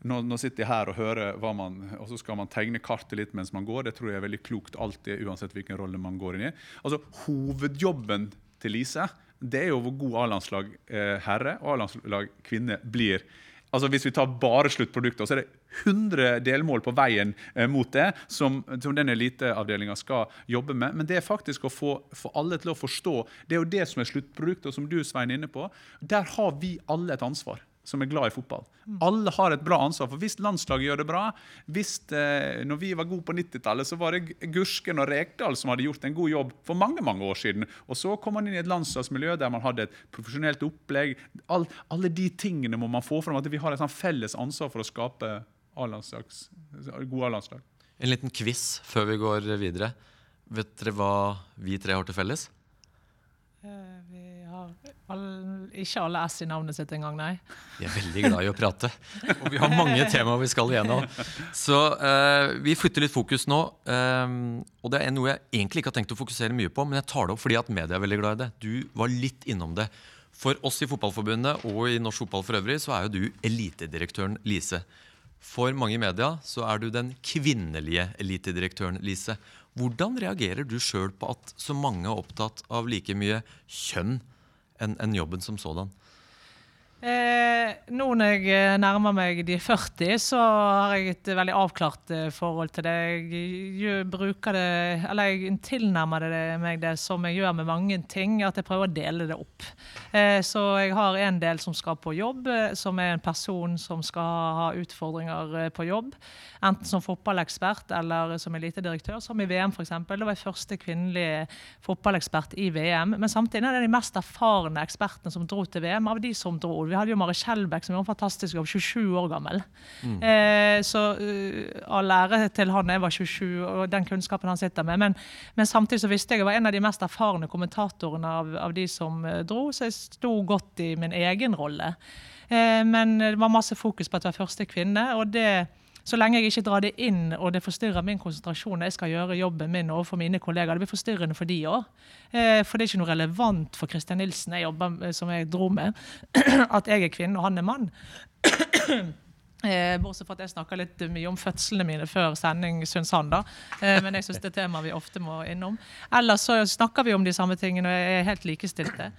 nå, nå sitter jeg her og hører hva man Og så skal man tegne kartet litt mens man går. Det tror jeg er veldig klokt alltid, uansett hvilken rolle man går inn i. Altså, Hovedjobben til Lise det er jo hvor god A-landslag eh, herre og A-landslag kvinne blir. Altså Hvis vi tar bare sluttproduktet, så er det 100 delmål på veien eh, mot det som, som den eliteavdelinga skal jobbe med. Men det er faktisk å få, få alle til å forstå. Det er jo det som er sluttproduktet, og som du Svein, er inne på. Der har vi alle et ansvar som er glad i fotball. Alle har et bra ansvar. For hvis landslaget gjør det bra hvis, eh, Når vi var gode på 90-tallet, så var det Gursken og Rekdal som hadde gjort en god jobb for mange mange år siden. Og så kom man inn i et landslagsmiljø der man hadde et profesjonelt opplegg. All, alle de tingene må man få fram. At vi har et sånn felles ansvar for å skape gode A-landslag. En liten quiz før vi går videre. Vet dere hva vi tre har til felles? Eh, Vi all, ikke alle S i navnet sitt engang, nei. Vi er veldig glad i å prate, og vi har mange (laughs) temaer vi skal igjennom. Så uh, vi flytter litt fokus nå. Um, og det er noe jeg egentlig ikke har tenkt å fokusere mye på, men jeg tar det opp fordi at media er veldig glad i det. Du var litt innom det. For oss i Fotballforbundet og i norsk fotball for øvrig, så er jo du elitedirektøren Lise. For mange i media så er du den kvinnelige elitedirektøren Lise. Hvordan reagerer du sjøl på at så mange er opptatt av like mye kjønn enn en jobben som sådan? Eh, nå når jeg eh, nærmer meg de 40, så har jeg et veldig avklart eh, forhold til det. Jeg bruker det, eller jeg tilnærmer det meg det som jeg gjør med mange ting, at jeg prøver å dele det opp. Eh, så jeg har en del som skal på jobb, eh, som er en person som skal ha utfordringer på jobb. Enten som fotballekspert eller som elitedirektør, som i VM f.eks. Det var jeg første kvinnelige fotballekspert i VM. Men samtidig er det de mest erfarne ekspertene som dro til VM, av de som dro. Vi hadde jo Mari Skjelbæk som gjorde en fantastisk jobb, 27 år gammel. Eh, så uh, all ære til han jeg var 27, og den kunnskapen han sitter med. Men, men samtidig så visste jeg jeg var en av de mest erfarne kommentatorene av, av de som eh, dro, så jeg sto godt i min egen rolle. Eh, men det var masse fokus på at jeg var første kvinne. og det så lenge jeg ikke drar det inn og det forstyrrer min konsentrasjon jeg skal gjøre jobben min overfor mine kollegaer, det blir forstyrrende for de òg. Eh, for det er ikke noe relevant for Christian Nilsen jeg jobber som jeg dro med, (clears throat) at jeg er kvinne og han er mann. (clears throat) Eh, bortsett fra at jeg snakka litt mye om fødslene mine før sending, syns han. da. Eh, men jeg syns det er tema vi ofte må innom. Ellers så snakker vi om de samme tingene og jeg er helt likestilte.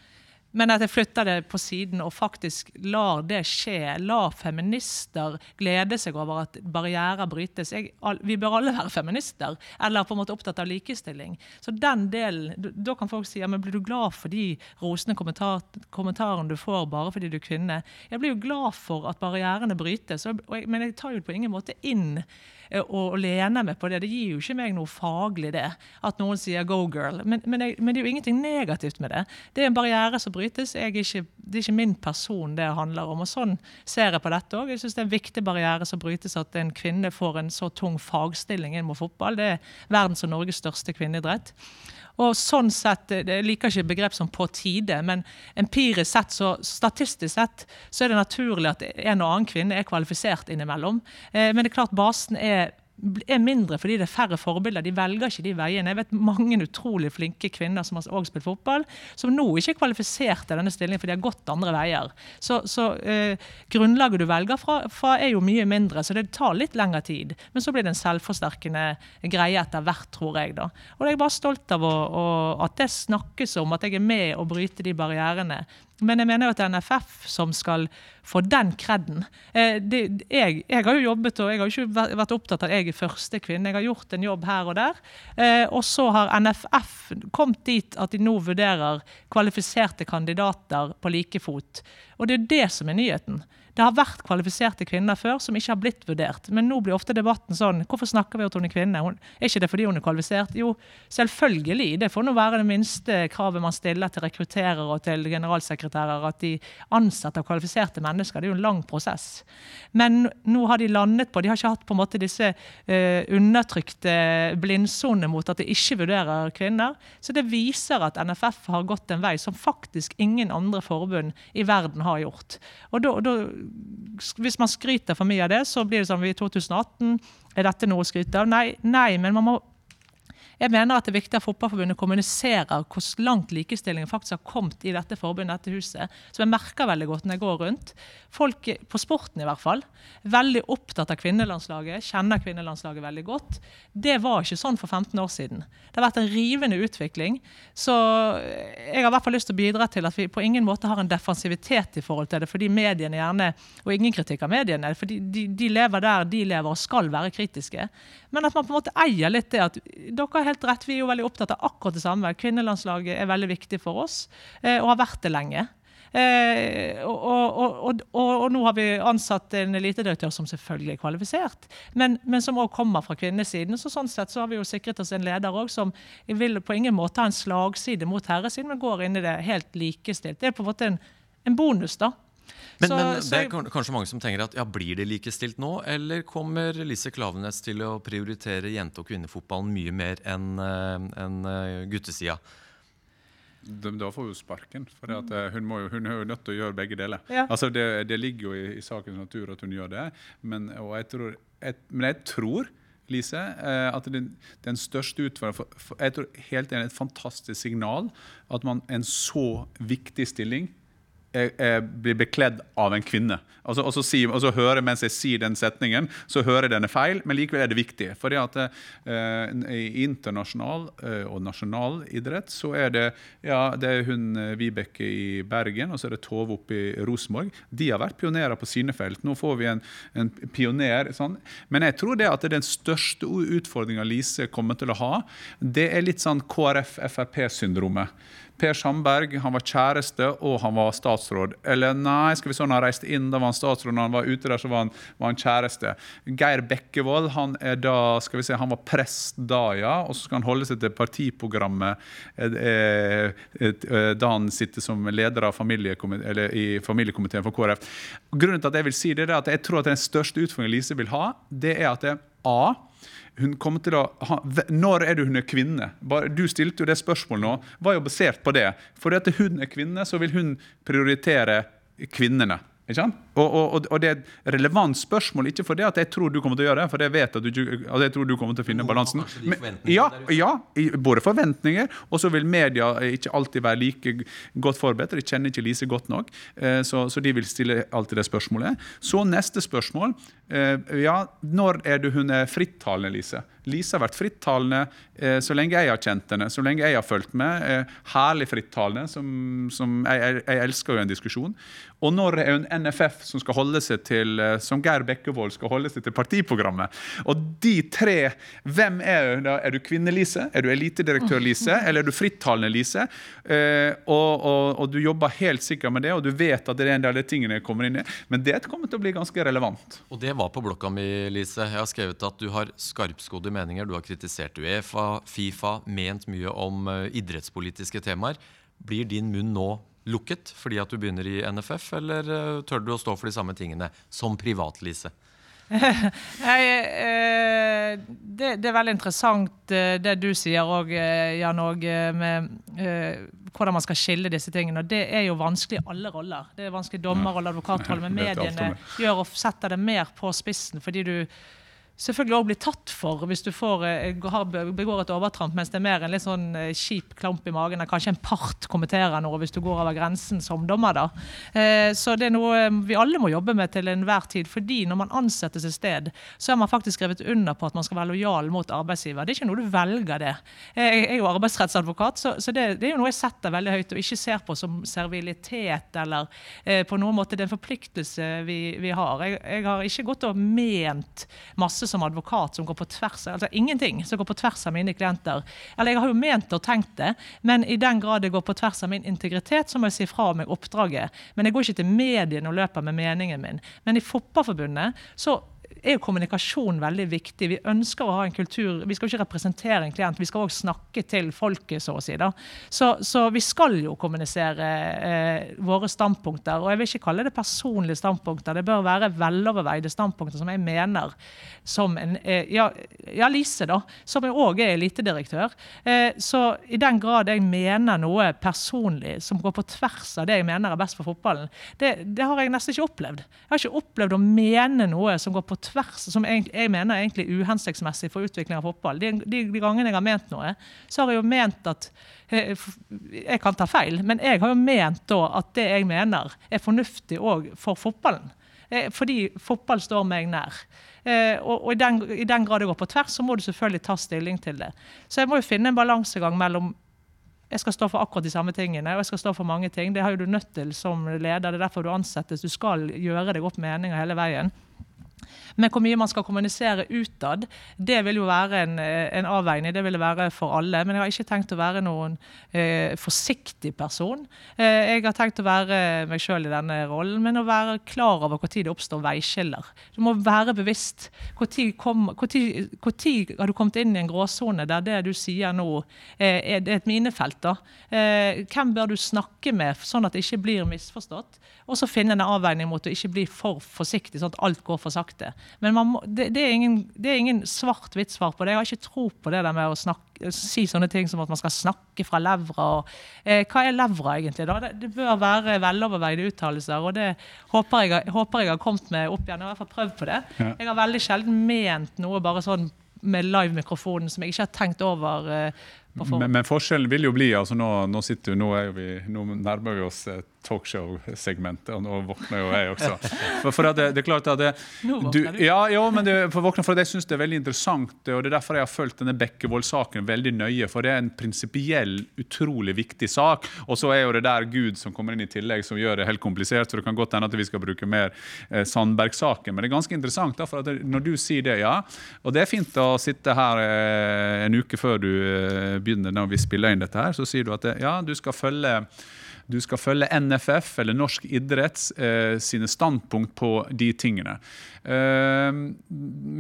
Men at jeg flytter det på siden og faktisk lar det skje. Lar feminister glede seg over at barrierer brytes. Jeg, vi bør alle være feminister, eller på en måte opptatt av likestilling. Så den delen, Da kan folk si ja, men blir du glad for de rosende kommentar, kommentarene du får bare fordi du er kvinne? Jeg blir jo glad for at barrierene brytes, jeg, men jeg tar jo på ingen måte inn eh, og lener meg på det. Det gir jo ikke meg noe faglig, det. At noen sier 'go girl'. Men, men, jeg, men det er jo ingenting negativt med det. Det er en barriere som brytes. Ikke, det er ikke min person det handler om. og Sånn ser jeg på dette òg. Jeg syns det er en viktig barriere som brytes at en kvinne får en så tung fagstilling inn mot fotball. Det er verdens og Norges største kvinneidrett. Og sånn sett, Jeg liker ikke begrep som 'på tide', men empirisk sett, så statistisk sett, så er det naturlig at en og annen kvinne er kvalifisert innimellom. Eh, men det er klart basen er er mindre fordi det er færre forbilder. De velger ikke de veiene. Jeg vet mange utrolig flinke kvinner som har også spilt fotball, som nå ikke er kvalifisert til denne stillingen, for de har gått andre veier. Så, så eh, grunnlaget du velger fra, fra, er jo mye mindre, så det tar litt lengre tid. Men så blir det en selvforsterkende greie etter hvert, tror jeg. da. Og jeg er bare stolt av å, å, at det snakkes om, at jeg er med å bryte de barrierene. Men jeg mener jo at det er NFF som skal få den kreden. Eh, jeg, jeg, har jo jobbet og jeg har jo ikke vært opptatt av at jeg er første kvinne. Jeg har gjort en jobb her og der. Eh, og så har NFF kommet dit at de nå vurderer kvalifiserte kandidater på like fot. Og det er det som er nyheten. Det har vært kvalifiserte kvinner før som ikke har blitt vurdert. Men nå blir ofte debatten sånn Hvorfor snakker vi om at hun er kvinne? Hun, er ikke det fordi hun er kvalifisert? Jo, selvfølgelig. Det får nå være det minste kravet man stiller til rekrutterere og til generalsekretærer, at de ansetter kvalifiserte mennesker. Det er jo en lang prosess. Men nå har de landet på De har ikke hatt på en måte disse uh, undertrykte blindsonene mot at de ikke vurderer kvinner. Så det viser at NFF har gått en vei som faktisk ingen andre forbund i verden har gjort. Og da, da hvis man skryter for mye av det, så blir det sånn i 2018 Er dette noe å skryte av? Nei, nei men man må jeg mener at det er viktig at Fotballforbundet kommuniserer hvor langt likestillingen faktisk har kommet i dette forbundet, dette huset. Som jeg merker veldig godt når jeg går rundt. Folk, på sporten i hvert fall, veldig opptatt av kvinnelandslaget, kjenner kvinnelandslaget veldig godt. Det var ikke sånn for 15 år siden. Det har vært en rivende utvikling. Så jeg har i hvert fall lyst til å bidra til at vi på ingen måte har en defensivitet i forhold til det, fordi mediene gjerne, og ingen kritikk av mediene, fordi de, de lever der de lever og skal være kritiske. Men at man på en måte eier litt det at dere helt rett, vi er jo veldig opptatt av akkurat det samme. Kvinnelandslaget er veldig viktig for oss, eh, og har vært det lenge. Eh, og, og, og, og, nå har vi ansatt en elitedirektør som selvfølgelig er kvalifisert, men, men som òg kommer fra kvinnesiden. Så sånn sett så har vi jo sikret oss en leder òg som vil på ingen måte ha en slagside mot herresiden, men går inn i det helt likestilt. Det er på en måte en, en bonus, da. Men, så, men det er kanskje mange som tenker at ja, blir det likestilt nå, eller kommer Lise Klavenes til å prioritere jente- og kvinnefotballen mye mer enn en eh, eh, guttesida? Da får hun sparken. For eh, hun, jo, hun, er jo nødt til å gjøre begge deler. Ja. Altså det, det, ligger jo i, i, sakens natur at hun gjør det. Men, jeg tror, jeg, men jeg tror Lise, at den, den største utfordringen for, for, Jeg tror helt enig et fantastisk signal at man en så viktig stilling blir bekledd av en kvinne. Altså, og, så si, og, så hører mens jeg sier den setningen, så hører jeg den er feil, men likevel er det viktig. Fordi at eh, I internasjonal uh, og nasjonal idrett så er det ja, det er hun eh, Vibeke i Bergen og så er det Tove oppe i Rosenborg. De har vært pionerer på sine felt. Nå får vi en, en pioner. Sånn. Men jeg tror det at det er den største utfordringa Lise kommer til å ha, det er litt sånn KrF-Frp-syndromet. Per Sandberg han var kjæreste og han var statsråd. Eller nei, skal vi sånn han reiste inn, da var han statsråd. Når han var ute der, så var han, var han kjæreste. Geir Bekkevold han er da, skal vi se, han var prest da, ja. Og så skal han holde seg til partiprogrammet eh, eh, eh, da han sitter som leder familiekomiteen, i familiekomiteen for KrF. Grunnen til at jeg vil si det, er at jeg tror at den største utfordringen Lise vil ha, det er at det, A hun kommer til å ha, Når er det hun er kvinne? Du stilte jo det spørsmålet nå. var jo basert på det. Fordi at hun er kvinne, så vil hun prioritere kvinnene. Og, og, og, det er et relevant spørsmål, ikke fordi jeg tror du kommer til å gjøre det, for jeg vet at du, at jeg tror du kommer til å finne balansen. Men, ja, ja, både forventninger, og så vil media ikke alltid være like godt forberedt. De kjenner ikke Lise godt nok, eh, så, så de vil stille alltid det spørsmålet. Så neste spørsmål. Eh, ja, når er det hun er frittalende, Lise? Lise har vært frittalende eh, så lenge jeg har kjent henne, så lenge jeg har fulgt med. Eh, herlig frittalende. Som, som jeg, jeg, jeg, elsker jo en diskusjon. Og når er hun NFF som skal holde seg til eh, som Geir Bekkevold skal holde seg til partiprogrammet. Og de tre, hvem er hun da? Er du kvinne-Lise? Er du elitedirektør-Lise? Eller er du frittalende Lise? Eh, og, og, og, du jobber helt sikkert med det, og du vet at det er en del av de tingene jeg kommer inn i. Men det kommer til å bli ganske relevant. Og det var på blokka mi, Lise. Jeg har skrevet at du har skarpskodde meninger. Du har kritisert Uefa, Fifa, ment mye om uh, idrettspolitiske temaer. Blir din munn nå lukket fordi at du begynner i NFF, eller uh, tør du å stå for de samme tingene som privatlise? (laughs) Nei, eh, det, det, er veldig interessant eh, det du sier òg, eh, Jan Åge, med eh, hvordan man skal skille disse tingene. og Det er jo vanskelig i alle roller. Det er vanskelig dommerrolle, advokatrolle, men (laughs) mediene gjør og setter det mer på spissen fordi du selvfølgelig også bli tatt for hvis du får, eh, begår et overtramp, mens det er mer en litt sånn eh, kjip klamp i magen. Kanskje en part kommenterer noe hvis du går over grensen som dommer. da. Eh, så det er noe vi alle må jobbe med til enhver tid. fordi når man ansettes et sted, så har man faktisk skrevet under på at man skal være lojal mot arbeidsgiver. Det er ikke noe du velger det. Jeg er jo arbeidsrettsadvokat, så, det, er jo noe jeg setter veldig høyt og ikke ser på som servilitet eller på noen måte er forpliktelse vi, vi har. Jeg, jeg har ikke gått og ment masse som advokat som går på tvers av altså ingenting som går på tvers av mine klienter. Eller jeg har jo ment og tenkt det, men i den grad det går på tvers av min integritet, så må jeg si fra meg oppdraget. Men jeg går ikke til mediene og løper med meningen min. Men i Fotballforbundet så er jo kommunikasjon veldig viktig. Vi ønsker å ha en kultur Vi skal jo ikke representere en klient, vi skal også snakke til folket, så å si. da. Så, så vi skal jo kommunisere eh, våre standpunkter. Og jeg vil ikke kalle det personlige standpunkter, det bør være veloverveide standpunkter som jeg mener som en eh, ja, ja, Lise, da, som òg er elitedirektør. Eh, så i den grad jeg mener noe personlig som går på tvers av det jeg mener er best for fotballen, det, det har jeg nesten ikke opplevd. Jeg har ikke opplevd å mene noe som går på tvers tvers, som jeg, mener er egentlig uhensiktsmessig for utvikling av fotball. De, de, de, gangene jeg har ment noe, så har jeg jo ment at Jeg kan ta feil, men jeg har jo ment da at det jeg mener, er fornuftig òg for fotballen. Eh, fordi fotball står meg nær. Eh, og i, den, i, den, grad det går på tvers, så må du selvfølgelig ta stilling til det. Så jeg må jo finne en balansegang mellom jeg skal stå for akkurat de samme tingene, og jeg skal stå for mange ting. Det har jo du nødt til som leder. Det er derfor du ansettes. Du skal gjøre deg opp meninger hele veien. Men hvor mye man skal kommunisere utad, det vil jo være en, en, avveining. Det vil det være for alle. Men jeg har ikke tenkt å være noen eh, forsiktig person. Eh, jeg har tenkt å være meg sjøl i denne rollen, men å være klar over når det oppstår veiskiller. Du må være bevisst. Når har du kommet inn i en gråsone der det du sier nå, eh, er et minefelt? da? Eh, hvem bør du snakke med, sånn at det ikke blir misforstått? Og så finne en avveining mot å ikke bli for forsiktig, sånn at alt går for sakte. Men må, det, det, er ingen, ingen svart-hvitt svar på det. Jeg har ikke tro på det der med å snakke, si sånne ting som at man skal snakke fra levra. Eh, hva er levra egentlig? da? Det, det bør være veloverveide uttalelser, og det håper jeg, håper jeg, har kommet med opp igjen. Jeg har i hvert fall prøvd på det. Jeg har veldig sjelden ment noe bare sånn med live-mikrofonen som jeg ikke har tenkt over. Eh, men, men, forskjellen vil jo bli altså Nå, nå, sitter, nå, vi, nå nærmer vi oss talkshow-segmentet, og nå våkner jo jeg også. (laughs) For, for det, det, er klart at det, du, ja, jo, men det, for våkner, for jeg syns det er veldig interessant, og det er derfor jeg har fulgt denne Bekkevold-saken veldig nøye. For det er en prinsipiell, utrolig viktig sak. Og så er jo det der Gud som kommer inn i tillegg, som gjør det helt komplisert. Så det kan godt hende at vi skal bruke mer eh, Sandberg-saken. Men det er ganske interessant, da, for at når du sier det, ja. Og det er fint å sitte her eh, en uke før du eh, begynner, når vi spiller inn dette her, så sier du at det, ja, du skal følge du skal følge NFF eller norsk idretts eh, sine standpunkt på de tingene. Eh,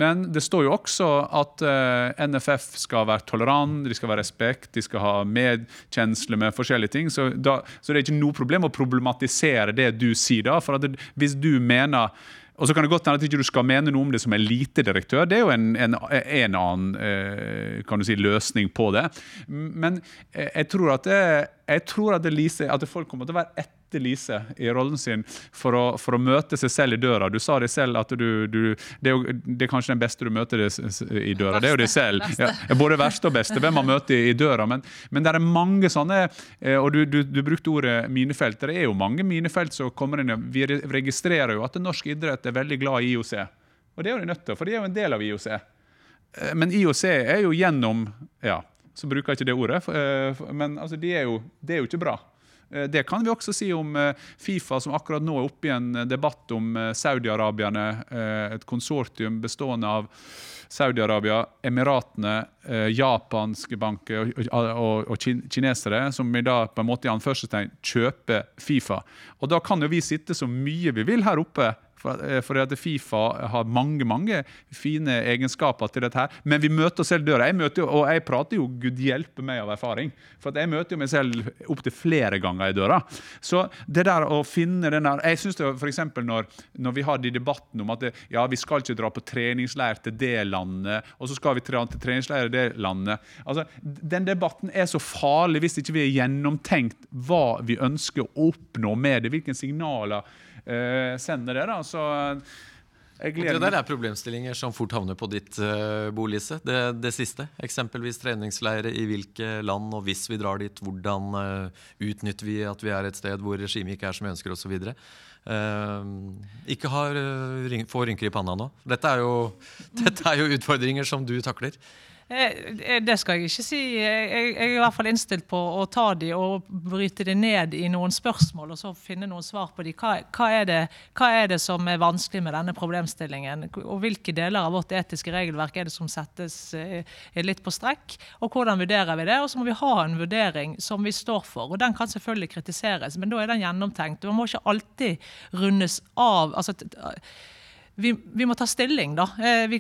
men det står jo også at eh, NFF skal være tolerant, de skal være respekt, de skal ha medkjensle med forskjellige ting. Så, da, så det er ikke noe problem å problematisere det du sier da. For det, hvis du mener og så kan det godt hende at ikke du skal mene noe om det som elitedirektør. Det er jo en, en, en annen eh, si, løsning på det. Men eh, jeg tror at, det, jeg tror at, det Lise, at folk kommer til å være etter Lise i rollen sin for å, for å, møte seg selv i døra. Du sa det selv at du, du det, er jo, det, er kanskje den beste du møter i døra. Det er jo deg selv. Ja, både verste og beste. Hvem man møter i døra. Men, men det er mange sånne eh, Og du, du, du brukte ordet minefelt. Det er jo mange minefelt som kommer inn. Vi registrerer jo at norsk idrett er veldig glad i IOC. Og det er jo de nødt til, for de er jo en del av IOC. eh, men IOC er jo gjennom Ja, så bruker jeg ikke det ordet, eh, men altså, det er de det er jo ikke bra. Eh, Det kan vi også si om eh, Fifa, som akkurat nå er oppe i en eh, debatt om Saudi-Arabierne. Et konsortium bestående av Saudi-Arabia, Emiratene, japanske banker og, og, og kin- kinesere, som i dag på en måte i kjøper Fifa. Og da kan jo vi sitte så mye vi vil her oppe. For, eh, for at Fifa har mange mange fine egenskaper til dette. her, Men vi møter oss selv døra. Jeg møter og jeg prater jo gud hjelpe meg av erfaring. For jeg møter jo meg selv opptil flere ganger i døra. Så det der å finne den der Jeg syns f.eks. Når, når vi har de debattene om at det, ja, vi skal ikke dra på treningsleir til det landet, og så skal vi til treningsleir i det landet. Altså, Den debatten er så farlig hvis ikke vi har gjennomtenkt hva vi ønsker å oppnå med det. Hvilke signaler eh, sender det. da, så jeg det der er problemstillinger som fort havner på ditt uh, bord, Lise. Det, det siste. Eksempelvis treningsleire i hvilke land, og hvis vi drar dit, hvordan uh, utnytter vi at vi er et sted hvor regimet ikke er som vi ønsker, osv. Uh, ikke har, uh, få rynker i panna nå. Dette er, jo, (laughs) dette er jo utfordringer som du takler. Eh, eh, Det skal jeg ikke si. Jeg, er i hvert fall innstilt på å ta de og bryte det ned i noen spørsmål, og så finne noen svar på de. Hva, er det, hva er det som er vanskelig med denne problemstillingen? Og hvilke deler av vårt etiske regelverk er det som settes eh, litt på strekk? Og hvordan vurderer vi det? Og så må vi ha en vurdering som vi står for. Og den kan selvfølgelig kritiseres, men da er den gjennomtenkt. Man må ikke alltid rundes av. altså vi, vi må ta stilling, da.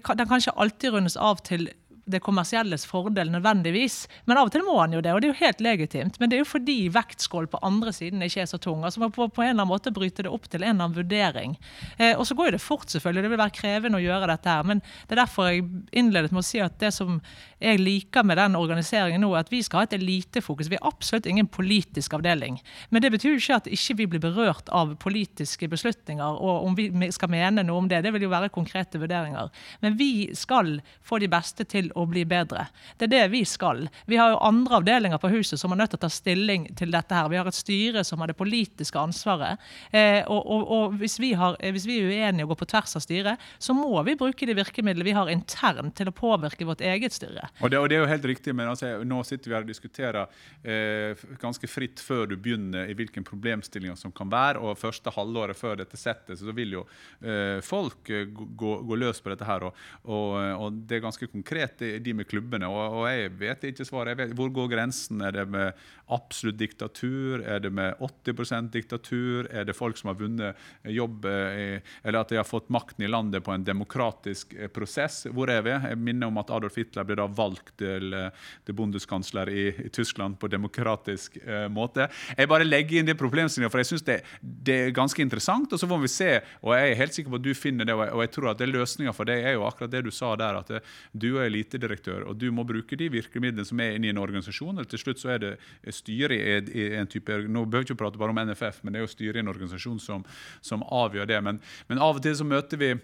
Kan, den kan ikke alltid rundes av til det kommersielles fordel nødvendigvis. Men av og til må han jo det, og det er jo helt legitimt. Men det er jo fordi vektskål på andre siden ikke er så tung. Altså Man må på, en eller annen måte bryte det opp til en eller annen vurdering. Eh, og så går jo det fort, selvfølgelig. Det vil være krevende å gjøre dette her. Men det er derfor jeg innledet med å si at det som jeg liker med den organiseringen nå, er at vi skal ha et elitefokus. Vi er absolutt ingen politisk avdeling. Men det betyr jo ikke at ikke vi blir berørt av politiske beslutninger, og om vi skal mene noe om det. Det vil jo være konkrete vurderinger. Men vi skal få de beste til å bli bedre. Det er det vi skal. Vi har jo andre avdelinger på huset som er nødt til å ta stilling til dette her. Vi har et styre som har det politiske ansvaret. Eh, og og, og hvis, vi har, eh, hvis vi er uenige og går på tvers av styret, så må vi bruke de virkemidlene vi har internt til å påvirke vårt eget styre. Og det, og det er jo helt riktig, men altså, nå sitter vi her og diskuterer eh, ganske fritt før du begynner i hvilken problemstilling som kan være. Og første halvåret før dette settet, så vil jo eh, folk eh, gå, gå løs på dette her. Og, og, og det er ganske konkret, de med klubbene. Og, og jeg vet ikke svaret. Vet, hvor går grensen? Er det med absolutt diktatur? Er det med 80% diktatur? Er det folk som har vunnet jobb, eh, eller at de har fått makten i landet på en demokratisk eh, prosess? Hvor er vi? Jeg minner om at Adolf Hitler ble da valgt til, eh, til bondeskansler i, i Tyskland på demokratisk eh, måte. Jeg bare legger inn det problemstillinga, for jeg syns det, det er ganske interessant. Og så får vi se, og jeg er helt sikker på at du finner det, og jeg, og jeg tror at det er løsninga for det er jo akkurat det du sa der, at du du er elitedirektør, og du må bruke de virkemidlene som er inne i en organisasjon. eller Til slutt så er det styret i, en type Nå behøver vi ikke prate bare om NFF, men det er jo styret i en organisasjon som, som avgjør det. Men, men av og til så møter vi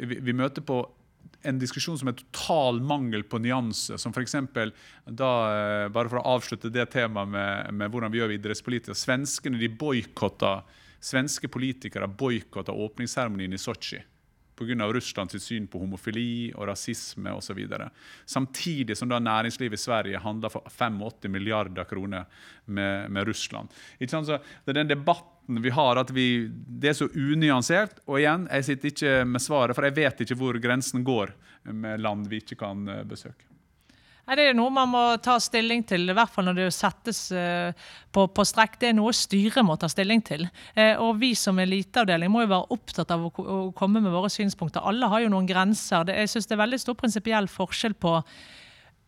vi, vi møter på en diskusjon som er total mangel på nyanse. Som f.eks. da, eh, bare for å avslutte det temaet med, med hvordan vi gjør idrettspolitisk. Svenskene de boikotta Svenske politikere boikotta åpningsseremonien i Sotsji pga. Russlands syn på homofili og rasisme osv. Samtidig som da næringslivet i Sverige handler for 85 milliarder kroner med, med Russland. Ikke sant? Så det er den debatten vi har, at vi, det er så unyansert. Og igjen, jeg sitter ikke med svaret, for jeg vet ikke hvor grensen går med land vi ikke kan eh, besøke. Det er noe man må ta stilling til, i hvert fall når det settes eh, på, på strekk. Det er noe styret må ta stilling til. Eh, og vi som eliteavdeling må jo være opptatt av å, komme med våre synspunkter. Alle har jo noen grenser. Jeg synes det er veldig stor prinsipiell forskjell på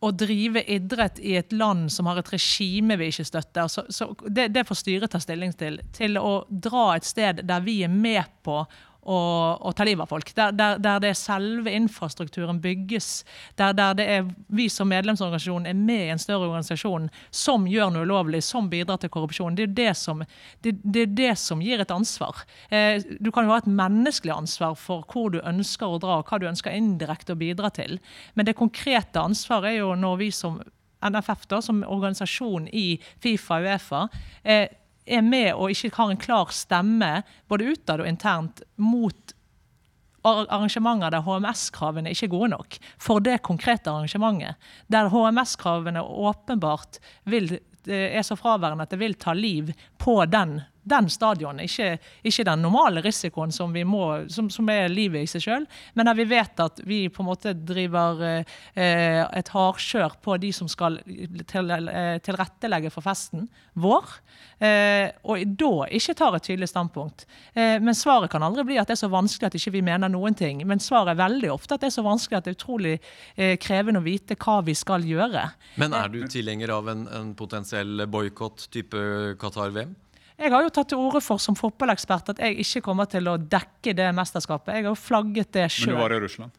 å drive idrett i et land som har et regime vi ikke støtter. Så, så det, det får styret ta stilling til. Til å dra et sted der vi er med på å, å ta livet av folk. Der, der, der det er selve infrastrukturen bygges. Der, der det er vi som medlemsorganisasjon er med i en større organisasjon som gjør noe ulovlig, som bidrar til korrupsjon. Det er det som, det, det, er det som gir et ansvar. Eh, du kan jo ha et menneskelig ansvar for hvor du ønsker å dra, og hva du ønsker indirekte å bidra til. Men det konkrete ansvaret er jo når vi som NFF, da, som organisasjon i Fifa og Uefa, eh, er med og ikke har en klar stemme, både utad og internt, mot ar- arrangementer der HMS-kravene ikke er gode nok for det konkrete arrangementet. Der HMS-kravene åpenbart vil, eh, er så fraværende at det vil ta liv på den, den stadion. Ikke, ikke den normale risikoen som, må, som, som er livet i seg sjøl, men der vi vet at vi på en måte driver eh, et hardkjør på de som skal til, eh, tilrettelegge for festen vår, eh, og da ikke tar et tydelig standpunkt. Eh, men svaret kan aldri bli at det er så vanskelig at ikke vi mener noen ting. Men svaret er veldig ofte at det er så vanskelig at det er utrolig eh, krevende å vite hva vi skal gjøre. Men er du tilhenger av en, en potensiell boikott type Qatar-VM? Jeg har jo tatt til orde for som fotballekspert at jeg ikke kommer til å dekke det mesterskapet. Jeg har jo flagget det Men du var i Russland.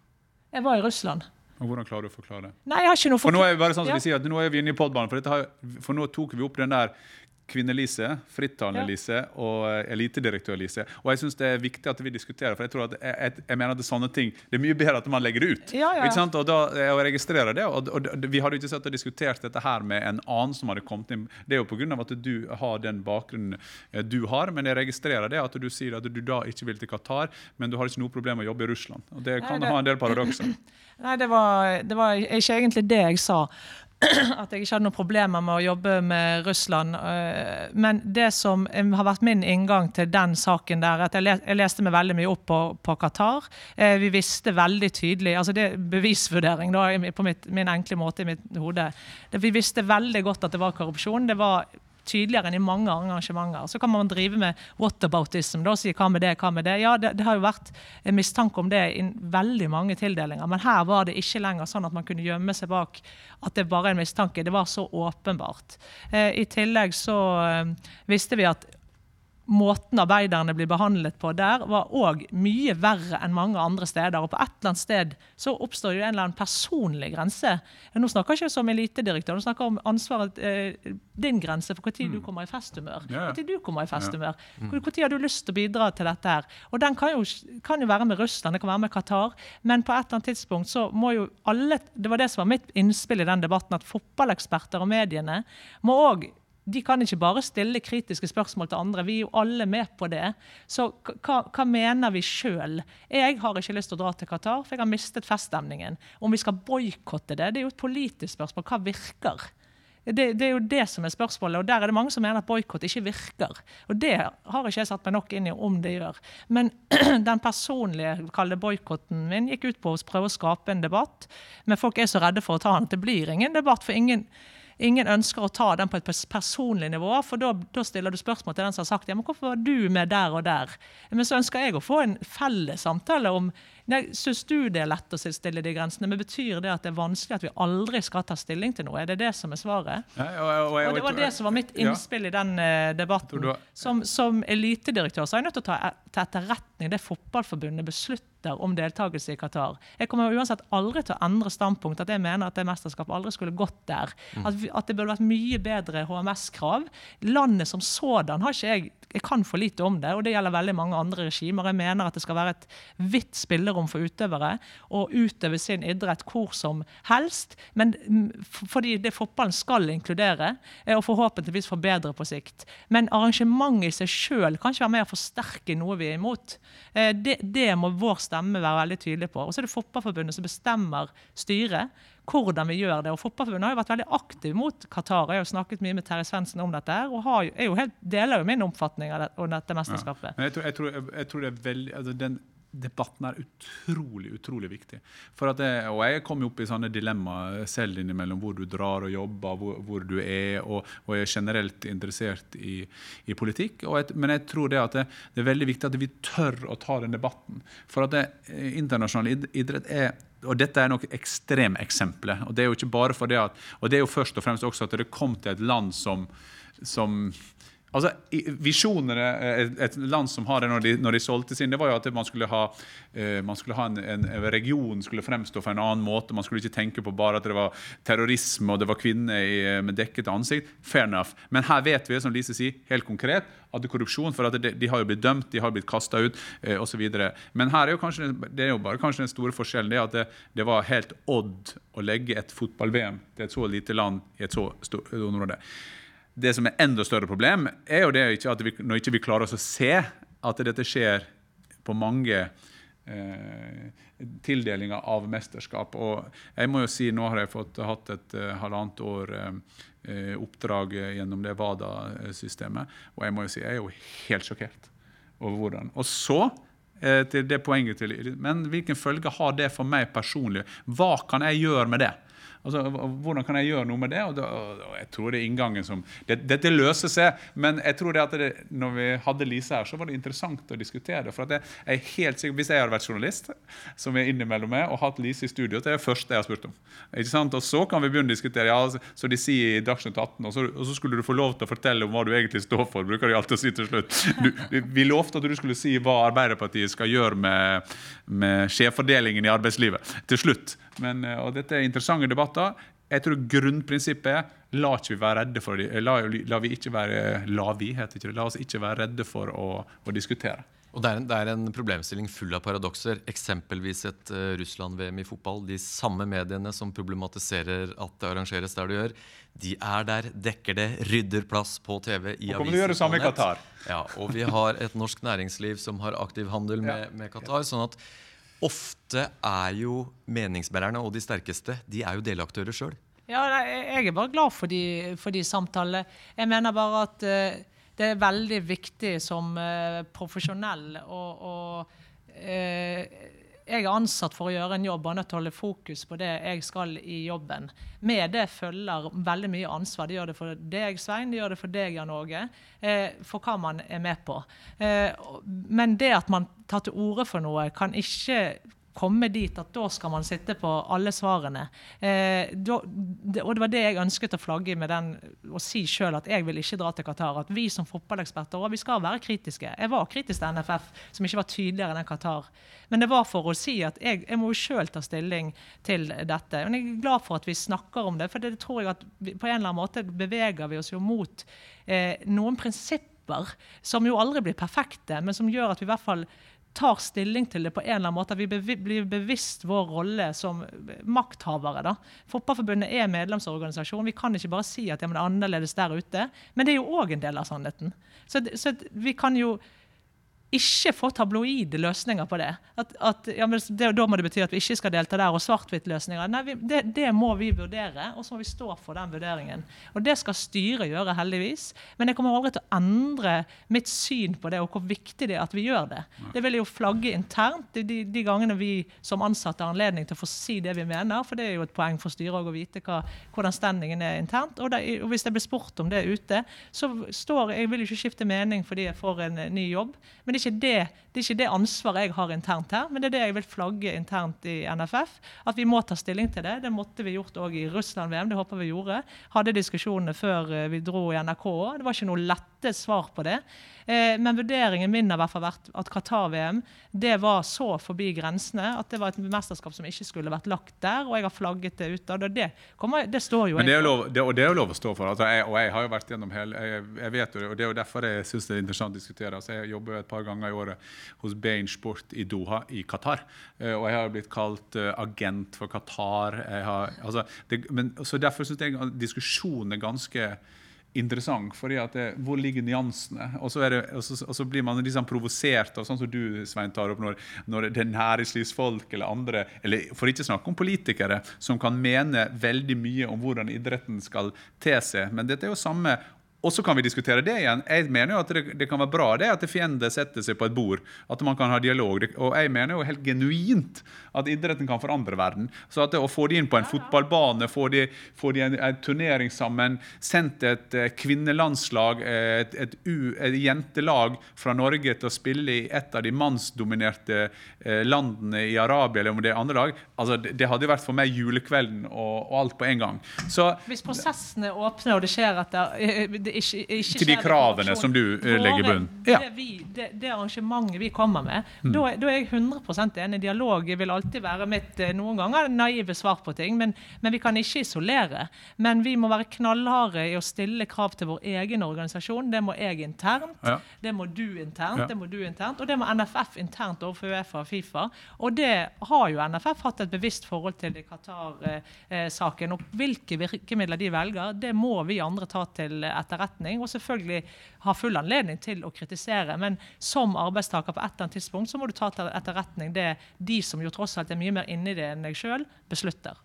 Jeg var i Russland. Og hvordan klarer du å forklare det? Nei, jeg har ikke noe For nå er er, bare sånn som Ja. vi sier at nå er vi inne i podbanen, for, har, for nå tok vi opp den der Kvinne-Lise, frittalende Ja. Og eh, elitedirektør-Lise. Og jeg syns det er viktig at vi diskuterer, for jeg tror at jeg, jeg, jeg mener at det er sånne ting Det er mye bedre at man legger det ut. Ja, ja. Ikke sant? Og da jeg registrerer det. Og, og, og vi hadde ikke sett og diskutert dette her med en annen som hadde kommet inn. Det er jo pga. at du har den bakgrunnen eh, du har, men jeg registrerer det at du sier at du da ikke vil til Qatar, men du har ikke noe problem med å jobbe i Russland. Og det kan det- ha en del paradokser. (laughs) Nei, det var, det var ikke egentlig det jeg sa. (clears throat) At jeg ikke hadde noen problemer med å jobbe med Russland. øh, Men det som eh, har vært min inngang til den saken der, er at jeg leste meg veldig mye opp på, på Qatar. Eh, Vi visste veldig tydelig altså Det er bevisvurdering da, på mitt, min enkle måte i mitt hode. Vi visste veldig godt at det var korrupsjon. Det var tydeligere enn i mange arrangementer. Så kan man drive med whataboutism da, si hva med det, hva med det. Ja, det, det har jo vært en mistanke om det i veldig mange tildelinger, men her var det ikke lenger sånn at man kunne gjemme seg bak at det bare er en mistanke. Det var så åpenbart. Eh, I tillegg så eh, visste vi at måten arbeiderne blir behandlet på der, var òg mye verre enn mange andre steder. Og på et eller annet sted så oppstår jo en eller annen personlig grense. Nå snakker jeg ikke som elitedirektør, nå snakker jeg om ansvaret eh, din grense for når du kommer i festhumør. Mm. Når du kommer i festhumør. Når har du lyst til å bidra til dette her? Og den kan jo, kan jo være med Russland, det kan være med Qatar, men på et eller annet tidspunkt så må jo alle Det var det som var mitt innspill i den debatten, at fotballeksperter og mediene må òg de kan ikke bare stille kritiske spørsmål til andre. Vi er jo alle med på det. Så hva, mener vi sjøl? Jeg har ikke lyst til å dra til Qatar, for jeg har mistet feststemningen. Om vi skal boikotte det, det er jo et politisk spørsmål. Hva virker? Det, det er jo det som er spørsmålet, og der er det mange som mener at boikott ikke virker. Og det har ikke jeg satt meg nok inn i om det gjør. Men (clears throat) den personlige boikotten min gikk ut på å prøve å skape en debatt. Men folk er så redde for å ta den at det blir ingen debatt. for ingen Ingen ønsker å ta den på et personlig nivå, for da, stiller du spørsmål til den som har sagt ja, men hvorfor var du med der og der? Men så ønsker jeg å få en felles samtale om nei, Syns du det er lett å stille de grensene, men betyr det at det er vanskelig at vi aldri skal ta stilling til noe? Er det det som er svaret? Ja, og, og, Og det var det som var mitt innspill i den uh, debatten. Som, som elitedirektør så er jeg nødt til å ta til etterretning det fotballforbundet beslutter om deltakelse i Qatar. Jeg kommer uansett aldri til å endre standpunkt at jeg mener at det mesterskapet aldri skulle gått der. At, at det burde vært mye bedre HMS-krav. Landet som sådan har ikke jeg jeg kan for lite om det, og det gjelder veldig mange andre regimer. Jeg mener at det skal være et vidt spillerom for utøvere å utøve sin idrett hvor som helst. Men fordi det fotballen skal inkludere, eh, og forhåpentligvis forbedre på sikt. Men arrangementet i seg sjøl kan ikke være med å forsterke noe vi er imot. Eh, Det, det må vår stemme være veldig tydelig på. Og så er det Fotballforbundet som bestemmer styret hvordan vi gjør det. Og Fotballforbundet har jo vært veldig aktiv mot Qatar. Jeg har jo snakket mye med Terje Svendsen om dette og har jo, er jo helt, deler jo min oppfatning av det, om dette mesterskapet. Men jeg tror, jeg, tror, jeg, jeg tror det er veldig altså Den debatten er utrolig, utrolig viktig. For at det, og jeg kom jo opp i sånne dilemmaer selv innimellom, hvor du drar og jobber, hvor, hvor du er, og, og er generelt interessert i, i politikk. Et, men jeg tror det at det, det er veldig viktig at vi tør å ta den debatten. For at det, eh, internasjonal idrett er og dette er nok ekstremeksempler. Og det er jo ikke bare for det at, og det er jo først og fremst også at det kom til et land som, som Altså, Visjonene et, land som har det når de, når de solgte sin, det var jo at man skulle ha, eh, man skulle ha en, en, region skulle fremstå for en annen måte. Man skulle ikke tenke på bare at det var terrorisme og det var kvinner i, med dekket ansikt. Fair enough. Men her vet vi, som Lise sier, helt konkret at det er korrupsjon. For at de, de har jo blitt dømt, de har blitt kasta ut eh, osv. Men her er jo kanskje, det er jo bare kanskje den store forskjellen det at det, det var helt odd å legge et fotball-VM til et så lite land i et så stort område. Det som er enda større problem, er jo det ikke at vi, når ikke vi klarer oss å se at dette skjer på mange eh, tildelinger av mesterskap. Og jeg må jo si, nå har jeg fått hatt et eh, halvannet år eh oppdrag gjennom det WADA-systemet, og jeg må jo si jeg er jo helt sjokkert over hvordan. Og så eh, til det poenget til, Men hvilken følge har det for meg personlig? Hva kan jeg gjøre med det? Altså, hvordan kan jeg gjøre noe med det? Og, da, og jeg tror det er inngangen som det, Dette løser seg, men jeg tror det at det, når vi hadde Lise her, så var det interessant å diskutere. det. for at jeg er helt sikker, Hvis jeg hadde vært journalist, som jeg innimellom er, og hatt Lise i studio, det er det første jeg har spurt om. Ikke sant? Og Så kan vi begynne å diskutere. ja, Så de sier i Dagsnytt 18, og så, og så, skulle du få lov til å fortelle om hva du egentlig står for. bruker de alltid å si til slutt. Du, vi lovte at du skulle si hva Arbeiderpartiet skal gjøre med, med skjevfordelingen i arbeidslivet. Til slutt. Men, eh, og dette er interessante debatter. Jeg tror grunnprinsippet er la, vi være redde for de, la, la, vi ikke være, la, vi, heter ikke, det. la oss ikke være redde for å, å diskutere. Og det er, en, det er, en, problemstilling full av paradokser. Eksempelvis et uh, Russland-VM i fotball. De samme mediene som problematiserer at det arrangeres der det gjør, de er der, dekker det, rydder plass på TV i aviser. Kommer til å gjøre det samme i Qatar. Ja, og vi har et norsk næringsliv som har aktiv handel med, med Qatar. sånn at ofte er jo meningsbærerne og de sterkeste de er jo delaktører sjøl. Ja, jeg er bare glad for de, for de samtalene. Jeg mener bare at uh, det er veldig viktig som uh, profesjonell å uh, jeg er ansatt for å gjøre en jobb og er nødt til å holde fokus på det jeg skal i jobben. Med det følger veldig mye ansvar. Det gjør det for deg, Svein, det gjør det for deg, Jan Åge, eh, for hva man er med på. Eh, men det at man tar til orde for noe, kan ikke komme dit at da skal man sitte på alle svarene. Eh, da, det, og det var det jeg ønsket å flagge med den, og si sjøl at jeg vil ikke dra til Qatar. At vi som fotballeksperter vi skal være kritiske. Jeg var kritisk til NFF, som ikke var tydeligere enn Qatar. Men det var for å si at jeg, jeg må jo sjøl ta stilling til dette. Men jeg er glad for at vi snakker om det, for det tror jeg at vi, på en eller annen måte beveger vi oss jo mot eh, noen prinsipper som jo aldri blir perfekte, men som gjør at vi i hvert fall tar stilling til det på en eller annen måte. At vi blir bevisst vår rolle som makthavere. da. Fotballforbundet er medlemsorganisasjon. Vi kan ikke bare si at ja, det er annerledes der ute. Men det er jo òg en del av sannheten. Så, så vi kan jo ikke få tabloide løsninger på det. At, at ja, det, Da må det bety at vi ikke skal delta der, og svart-hvitt-løsninger. Nei, vi, det, det, må vi vurdere, og så må vi stå for den vurderingen. Og Det skal styret gjøre, heldigvis. Men jeg kommer aldri til å endre mitt syn på det, og hvor viktig det er at vi gjør det. Det vil jeg jo flagge internt de, de, de gangene vi som ansatte har anledning til å få si det vi mener. For det er jo et poeng for styret å vite hva, hvordan standingen er internt. Og, det, og hvis det blir spurt om det ute, så står jeg vil ikke skifte mening fordi jeg får en ny jobb. men det ikke det, det er ikke det ansvaret jeg har internt her, men det er det jeg vil flagge internt i NFF. At vi må ta stilling til det. Det måtte vi gjort òg i Russland-VM. Det håper vi gjorde. Hadde diskusjonene før eh, vi dro i NRK òg. Det var ikke noe lette svar på det. Eh, men vurderingen min har i hvert fall vært at Qatar-VM det var så forbi grensene at det var et mesterskap som ikke skulle vært lagt der, og jeg har flagget det ut. Og det, kommer, det står jo Men det er lov, det, og det er jo lov å stå for. Altså, jeg, og jeg har jo vært gjennom hele jeg, jeg vet jo, det, og Det er jo derfor jeg syns det er interessant å diskutere. Altså, jeg jobber jo et par ganger i året hos Bain Sport i Doha i Qatar. Eh, og jeg har blitt kalt uh, agent for Qatar. Har, altså, det, men, så Derfor syns jeg diskusjonen er ganske interessant. fordi at det, Hvor ligger nyansene? Og så, det, og så, og så blir man liksom provosert av sånn som du Svein, tar opp når, når det er næringslivsfolk eller andre, eller for ikke snakke om politikere, som kan mene veldig mye om hvordan idretten skal te seg. Men dette er jo samme og så kan vi diskutere det igjen. Jeg mener jo at det, det kan være bra det at fiender setter seg på et bord. At man kan ha dialog. Og jeg mener jo helt genuint at idretten kan forandre verden. Så at det å få de inn på en fotballbane, få de, få de en, en, turnering sammen, sendt et uh, kvinnelandslag, et, et, u, et, jentelag fra Norge til å spille i et av de mannsdominerte uh, landene i Arabia eller om det er andre lag, altså det, det hadde vært for meg julekvelden og, og alt på en gang. Så, Hvis prosessene er åpne og det skjer etter det ikke, ikke Til de kravene som du uh, legger i bunnen? Ja. Det, det, det, arrangementet vi kommer med, mm. da, da, er jeg 100% enig. Dialog vil alltid være mitt eh, noen ganger naive svar på ting, men, men, vi kan ikke isolere. Men vi må være knallharde i å stille krav til vår egen organisasjon. Det må jeg internt, ja. det må du internt, ja. det må du internt, og det må NFF internt overfor Uefa og Fifa. Og det har jo NFF hatt et bevisst forhold til i Qatar-saken. og hvilke virkemidler de velger, det må vi andre ta til etterretning etterretning, og selvfølgelig har full anledning til å kritisere. Men som arbeidstaker på et eller annet tidspunkt så må du ta til etterretning det de som jo tross alt er mye mer inni det enn deg sjøl, beslutter.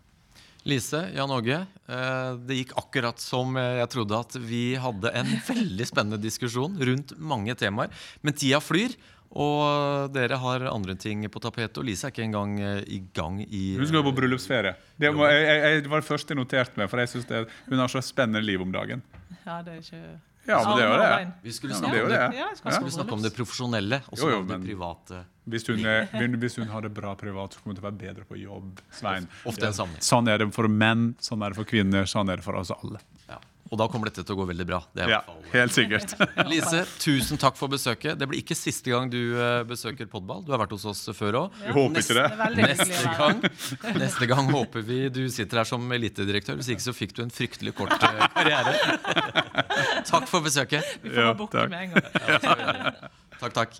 Lise, Jan Åge. eh, Det gikk akkurat som jeg trodde at vi hadde en (laughs) veldig spennende diskusjon rundt mange temaer. Men tida flyr, og dere har andre ting på tapetet. Og Lise er ikke engang eh, i gang i Hun skal jo på bryllupsferie. Det, må, jeg, jeg, det var det første jeg noterte meg, for jeg synes det, hun har så spennende liv om dagen. Ja, det er ikke Ja, men det er jo det. Vi skulle snakke, er om, det. det. Ja, Ja. Vi skulle snakke om det profesjonelle, og så om det private. Hvis hun, er, hvis hun har det bra privat, så kommer hun til å være bedre på jobb. Svein. Ofte en sammenheng. Sånn er det for menn, sånn er det for kvinner, sånn er det for oss alle. Ja. Og da kommer dette til å gå veldig bra. Det er Ja, helt sikkert. (laughs) Lise, tusen takk for besøket. Det blir ikke siste gang du eh, besøker Podball. Du har vært hos oss før òg. Ja. håper ikke Det Neste gang, (laughs) neste gang håper vi du sitter her som elitedirektør. Hvis ikke så fikk du en fryktelig kort eh, karriere. (laughs) Takk for besøket. Vi får Ja, bare booke med en gang. Takk, takk.